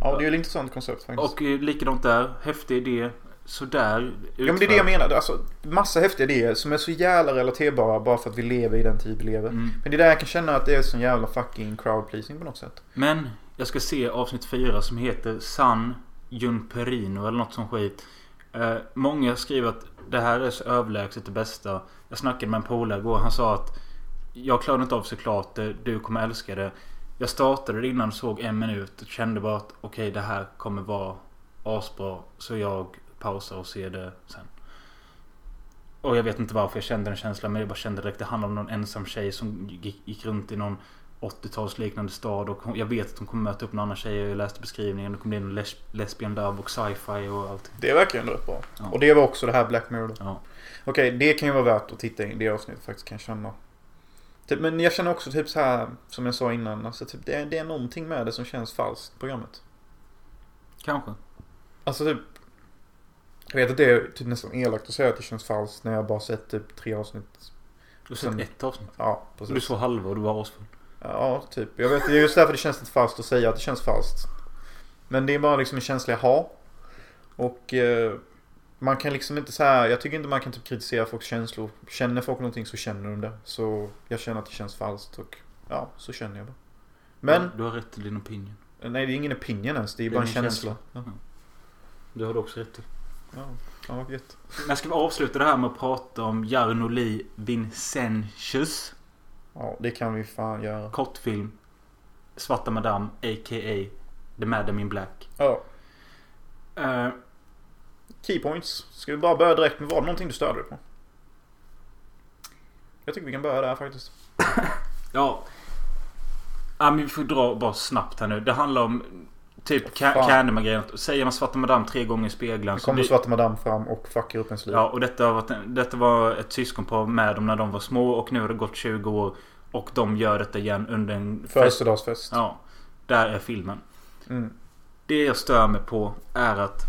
Ja, det är ju ett intressant koncept faktiskt. Och eh, likadant där. Häftig idé. Sådär. Ja men det är det jag menar. Alltså, massa häftiga idéer som är så jävla relaterbara bara för att vi lever i den tid vi lever. Mm. Men det är där jag kan känna att det är sån jävla fucking crowd pleasing på något sätt. Men jag ska se avsnitt 4 som heter San Junperino eller något som skit. Eh, många skriver att det här är så överlägset det bästa. Jag snackade med en polare igår. Han sa att jag klarade inte av såklart det. Du kommer älska det. Jag startade det innan såg en minut och kände bara att okej det här kommer vara asbra. Så jag pausar och ser det sen. Och jag vet inte varför jag kände den känslan men jag bara kände direkt det handlar om någon ensam tjej som gick, gick runt i någon 80-talsliknande stad och hon, jag vet att hon kommer möta upp någon annan tjej. Jag läste beskrivningen. Det kommer bli en les, lesbian love och sci-fi och allt. Det verkar ändå rätt bra. Ja. Och det var också det här Black Mirror. Ja. Okej, det kan ju vara värt att titta in. Det avsnittet faktiskt kan jag känna. Typ, men jag känner också typ så här som jag sa innan. Alltså typ det är, det är någonting med det som känns falskt. Programmet. Kanske. Alltså typ. Jag vet att det är typ nästan elakt att säga att det känns falskt när jag bara sett typ tre avsnitt. Du har sett ett avsnitt. Ja, Du precis. såg halva och du var asfull. Ja, typ. Jag vet, det är just därför det känns lite falskt att säga att det känns falskt. Men det är bara liksom en känsla jag har. Och eh, man kan liksom inte så här. Jag tycker inte man kan typ kritisera folks känslor. Känner folk någonting så känner de det. Så jag känner att det känns falskt och ja, så känner jag bara. Men, Du har rätt till din opinion. nej det är ingen opinion ens. Det är Det är bara en känsla. känsla. Det har du också rätt till. Ja, ja, vad gött. Men ska avsluta det här med att prata om Jarnoli Vincentius. Ja, det kan vi fan göra. Kortfilm. Svarta Madame, a.k.a. The Madam in Black. Ja. Eh, Keypoints. Ska vi bara börja direkt med var det någonting du störde dig på? Jag tycker vi kan börja där faktiskt. ja. ja men vi får dra bara snabbt här nu. Det handlar om typ Candyman-grejen. Säger man Svarta Madame tre gånger i spegeln så kommer blir- Svarta Madame fram och fuckar upp ens liv. Ja, och detta, har varit, en- detta var ett syskonpar med dem när de var små och nu har det gått 20 år. Och de gör detta igen under en fest. Födelsedagsfest. Ja, där är filmen. Mm. Det jag stör mig på är att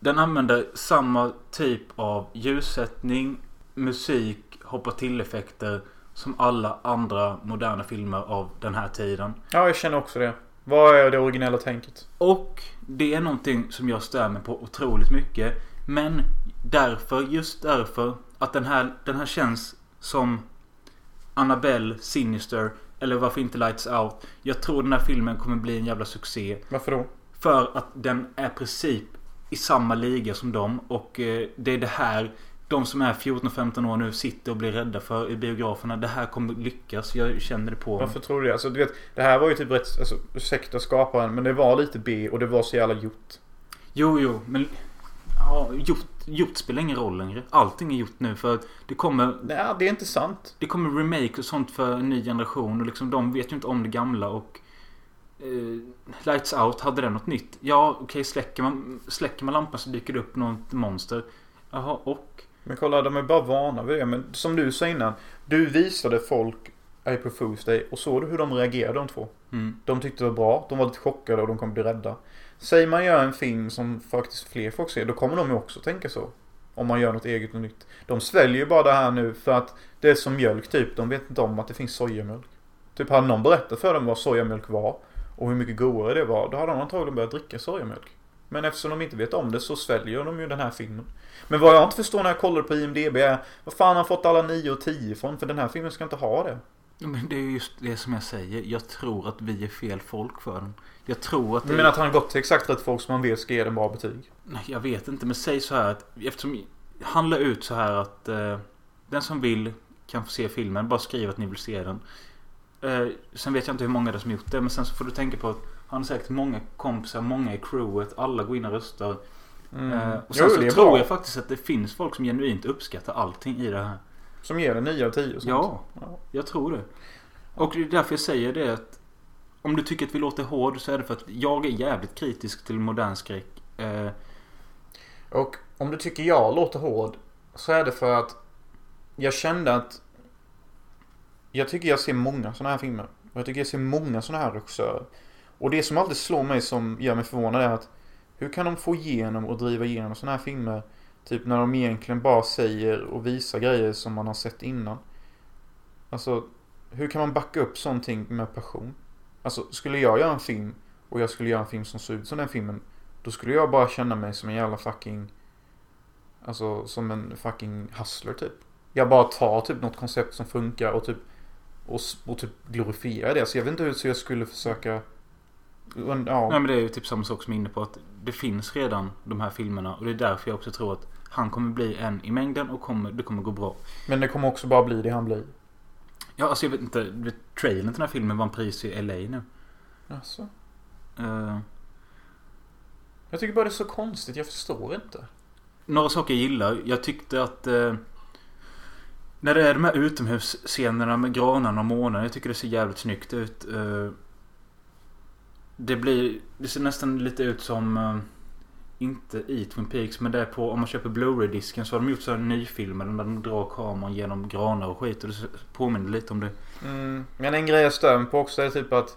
den använder samma typ av ljussättning, musik, hoppa till-effekter som alla andra moderna filmer av den här tiden. Ja, jag känner också det. Vad är det originella tänket? Och det är någonting som jag stör mig på otroligt mycket. Men därför, just därför, att den här, den här känns som Annabelle, Sinister eller varför inte Lights Out. Jag tror den här filmen kommer bli en jävla succé. Varför då? För att den är i princip i samma liga som dem. Och eh, det är det här de som är 14-15 år nu sitter och blir rädda för i biograferna. Det här kommer lyckas. Jag känner det på mig. Varför tror du det? Alltså du vet, det här var ju typ rätt, alltså ursäkta skaparen, men det var lite B och det var så jävla gjort. Jo, jo, men... Ja, gjort, gjort spelar ingen roll längre. Allting är gjort nu för att det kommer... Nej, det är inte sant. Det kommer remake och sånt för en ny generation och liksom de vet ju inte om det gamla och... Eh, Lights Out, hade den något nytt? Ja, okej, släcker, man, släcker man lampan så dyker det upp något monster. Jaha, och? Men kolla, de är bara vana vid det. Men som du sa innan. Du visade folk April Fool's Day och såg du hur de reagerade de två? Mm. De tyckte det var bra, de var lite chockade och de kommer bli rädda. Säger man gör en film som faktiskt fler folk ser, då kommer de ju också tänka så. Om man gör något eget och nytt. De sväljer ju bara det här nu för att det är som mjölk typ. De vet inte om att det finns sojamjölk. Typ hade någon berättat för dem vad sojamjölk var och hur mycket godare det var, då hade de antagligen börjat dricka sojamjölk. Men eftersom de inte vet om det så sväljer de ju den här filmen. Men vad jag inte förstår när jag kollar på IMDB är vad fan har han fått alla 9 och 10 ifrån? För den här filmen ska inte ha det. Men det är just det som jag säger. Jag tror att vi är fel folk för den. Jag tror att det... Du menar att han har gått till exakt rätt folk som man vet ska ge den bra betyg? Nej, jag vet inte. Men säg så här att eftersom... Han la ut så här att eh, den som vill kan få se filmen. Bara skriv att ni vill se den. Eh, sen vet jag inte hur många det är som gjort det. Men sen så får du tänka på att han har säkert många kompisar, många i crewet. Alla går in och röstar. Mm. Eh, och sen Jo, så det tror bra. jag faktiskt att det finns folk som genuint uppskattar allting i det här. Som ger den 9 av 10 och sånt. Ja, Ja. jag tror det. Och det är därför jag säger det att om du tycker att vi låter hård så är det för att jag är jävligt kritisk till modern skräck. Eh, Och om du tycker jag låter hård så är det för att jag kände att jag tycker jag ser många sådana här filmer. Och jag tycker jag ser många sådana här regissörer. Och det som alltid slår mig som gör mig förvånad är att hur kan de få igenom och driva igenom sådana här filmer Typ när de egentligen bara säger och visar grejer som man har sett innan. Alltså, hur kan man backa upp sånting med passion? Alltså, skulle jag göra en film och jag skulle göra en film som såg ut som den filmen. Då skulle jag bara känna mig som en jävla fucking... Alltså, som en fucking hustler typ. Jag bara tar typ något koncept som funkar och typ... Och, och typ glorifierar det. Så jag vet inte hur jag skulle försöka... Ja. Nej men det är ju typ samma sak som jag är inne på att det finns redan de här filmerna och det är därför jag också tror att han kommer bli en i mängden och kommer, det kommer gå bra. Men det kommer också bara bli det han blir. Ja alltså jag vet inte, trailern till den här filmen vann pris i LA nu. Alltså. Eh, Jag tycker bara det är så konstigt, jag förstår inte. några saker jag gillar. Jag tyckte att eh, när det är de här utomhusscenerna med granarna och månen. Jag tycker det ser jävligt snyggt ut. Eh, det blir, det ser nästan lite ut som eh, inte i Twin Peaks men det är på om man köper Blu-ray-disken så har de gjort så här nyfilmer där de drar kameran genom granar och skit och det påminner lite om det. Mm. Men en grej jag stör mig på också är typ att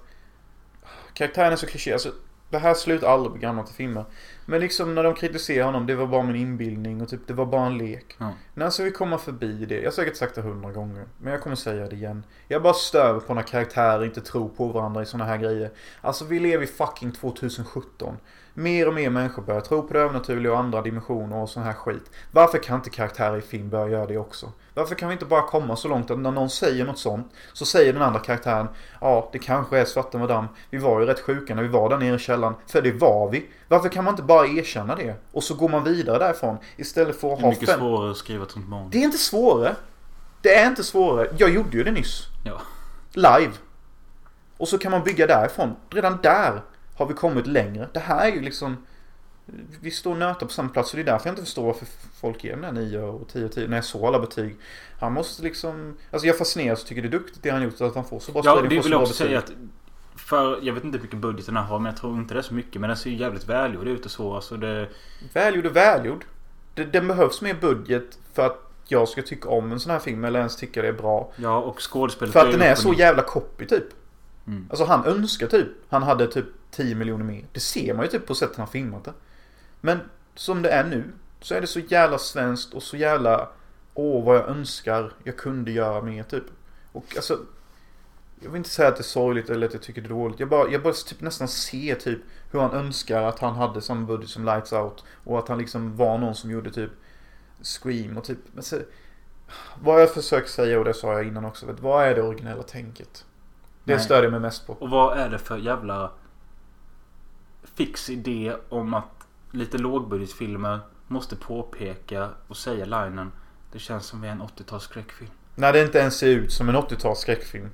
karaktären är så kliché. Alltså, det här slutar aldrig på gamla filmer. Men liksom när de kritiserar honom, det var bara min inbildning och typ det var bara en lek. Ja. När ska vi komma förbi det? Jag har säkert sagt det hundra gånger. Men jag kommer säga det igen. Jag bara stör på när karaktärer inte tror på varandra i såna här grejer. Alltså vi lever i fucking 2017. Mer och mer människor börjar tro på det övernaturliga och andra dimensioner och sån här skit. Varför kan inte karaktärer i film börja göra det också? Varför kan vi inte bara komma så långt att när någon säger något sånt så säger den andra karaktären Ja, det kanske är Svarta Madame. Vi var ju rätt sjuka när vi var där nere i källaren. För det var vi. Varför kan man inte bara erkänna det? Och så går man vidare därifrån istället för att Det är ha mycket fem... svårare att skriva ett sånt manus. Det är inte svårare. Det är inte svårare. Jag gjorde ju det nyss. Ja. Live. Och så kan man bygga därifrån. Redan där har vi kommit längre. Det här är ju liksom vi står och nöter på samma plats och det är därför jag inte förstår varför folk ger den här 9 och 10 och 10 när jag såg alla betyg. Han måste liksom, alltså jag fascineras och tycker det är duktigt det han gjort att han får så bra Ja, spelning, det får så vill jag också säga att för, jag vet inte hur mycket budget den här har men jag tror inte det är så mycket. Men den ser ju jävligt välgjord ut och så. Alltså det, Välgjord och välgjord. Det, den behövs mer budget för att jag ska tycka om en sån här film eller ens tycka det är bra. ja, och skådespelet För att den är så jävla copy typ. Mm. Alltså han önskar typ, han hade typ 10 miljoner mer. Det ser man ju typ på sättet han filmat det. Men som det är nu så är det så jävla svenskt och så jävla Åh vad jag önskar jag kunde göra mer typ. Och alltså Jag vill inte säga att det är sorgligt eller att jag tycker det är dåligt. Jag bara, jag bara typ nästan ser typ hur han önskar att han hade samma budget som Lights Out. Och att han liksom var någon som gjorde typ Scream och typ men så, Vad jag försöker säga och det sa jag innan också. Vet, vad är det originella tänket? Det Nej. stör jag mig mest på. Och vad är det för jävla fix idé om att lite lågbudgetfilmer måste påpeka och säga linen Det känns som vi är en 80-tals skräckfilm. När det inte ens ser ut som en 80-tals skräckfilm.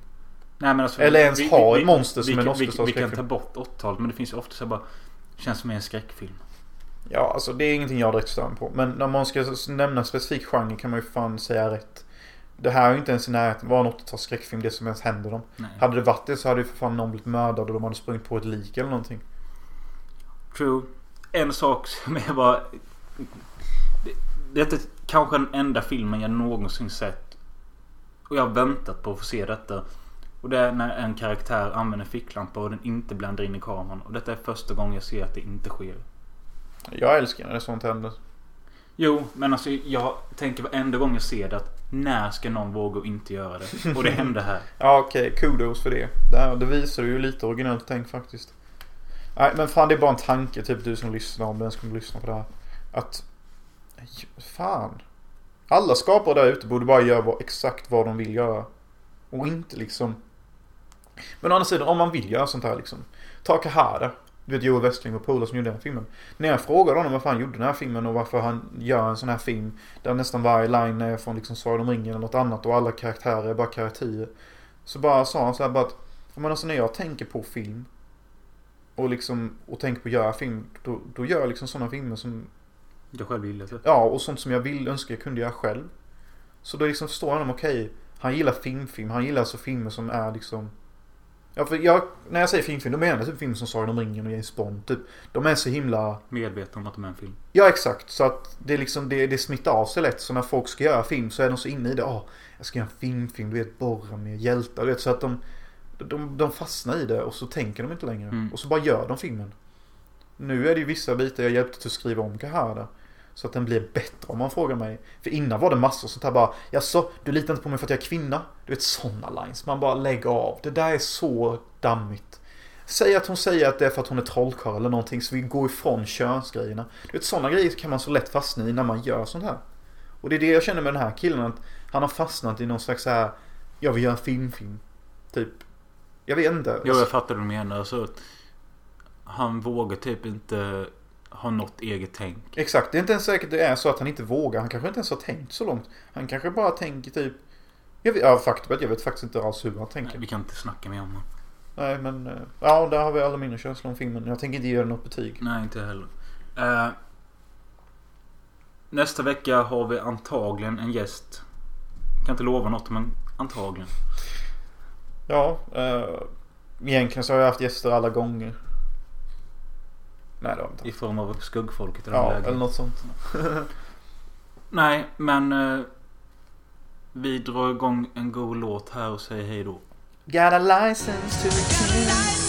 Nej, men alltså, Eller ens ha ett monster som vi, en kan- vi, 80-tals vi kan ta skräckfilm. bort 80-talet men det finns ju ofta så bara Känns som en skräckfilm. Ja, alltså det är ingenting jag direkt stör på. Men när man ska nämna specifik genre kan man ju fan säga rätt. Det här är ju inte ens i närheten var en 80-tals skräckfilm, det som ens händer dem. Nej. Hade det varit det så hade ju för fan någon blivit mördad och de hade sprungit på ett lik eller någonting. True. En sak som jag bara... Det, det är kanske den enda filmen jag någonsin sett. Och jag har väntat på att få se detta. Och det är när en karaktär använder ficklampa och den inte bländar in i kameran. Och detta är första gången jag ser att det inte sker. Jag älskar när det sånt händer. Jo, men alltså jag tänker varenda gång jag ser det att när ska någon våga och inte göra det? Och det hände här. Ja okej, kudos för det. Det, här, det visar ju lite originellt tänk faktiskt. Nej men fan det är bara en tanke typ du som lyssnar om du ens kommer lyssna på det här. Att... Fan. Alla skapare där ute borde bara göra exakt vad de vill göra. Och inte liksom... Men å andra sidan om man vill göra sånt här liksom. Ta Kahara. Du vet Joel Westling och Pola som gjorde den här filmen. När jag frågade honom varför han gjorde den här filmen och varför han gör en sån här film. Där nästan varje line är från liksom Sagan om ringen eller något annat och alla karaktärer är bara karaktärer. Så bara sa han så här bara att, men alltså när jag tänker på film och liksom, och tänker på att göra film, då, då gör jag liksom sådana filmer som, Jag själv gillar det. ja och sånt som jag vill, önska jag kunde göra själv. Så då liksom förstår jag honom, okej, han gillar filmfilm, han gillar alltså filmer som är liksom Ja för jag, när jag säger filmfilm, då menar jag typ filmer som Sagan om ringen och James Bond, typ. De är så himla Medveten om att de är en film. Ja exakt, så att det är liksom det, det smittar av sig lätt. Så när folk ska göra film så är de så inne i det. Ja, jag ska göra en filmfilm, du vet borra med hjältar, du vet. Så att de, de, de fastnar i det och så tänker de inte längre. Mm. Och så bara gör de filmen. Nu är det ju vissa bitar jag hjälpte till att skriva om Kahara. Så att den blir bättre om man frågar mig. För innan var det massor sånt här bara. Jaså, du litar inte på mig för att jag är kvinna? Du vet sådana lines. Man bara lägger av. Det där är så dammigt. Säg att hon säger att det är för att hon är trollkarl eller någonting så vi går ifrån könsgrejerna. Du vet sådana grejer kan man så lätt fastna i när man gör sånt här. Och det är det jag känner med den här killen att han har fastnat i någon slags så här. Jag vill göra en filmfilm. Typ. Jag vet inte. Jo, jag fattar vad du menar. Så att han vågar typ inte ha något eget tänk. Exakt, det är inte ens säkert det är så att han inte vågar. Han kanske inte ens har tänkt så långt. Han kanske bara tänker typ... Jag vet, ja, faktum jag vet faktiskt inte alls hur han tänker. Nej, vi kan inte snacka mer om honom. Nej, men... eh, Ja, där har vi alla mina känslor om filmen. Jag tänker inte ge den något betyg. Nej, inte heller. Eh, nästa vecka har vi antagligen en gäst. Kan inte lova något, men antagligen. Ja, eh, egentligen så har jag haft gäster alla gånger. Nej, det har jag inte I form av skuggfolket i den Ja, lägen. eller något sånt. Nej, men eh, vi drar igång en god låt här och säger hej då. Got a license to kill.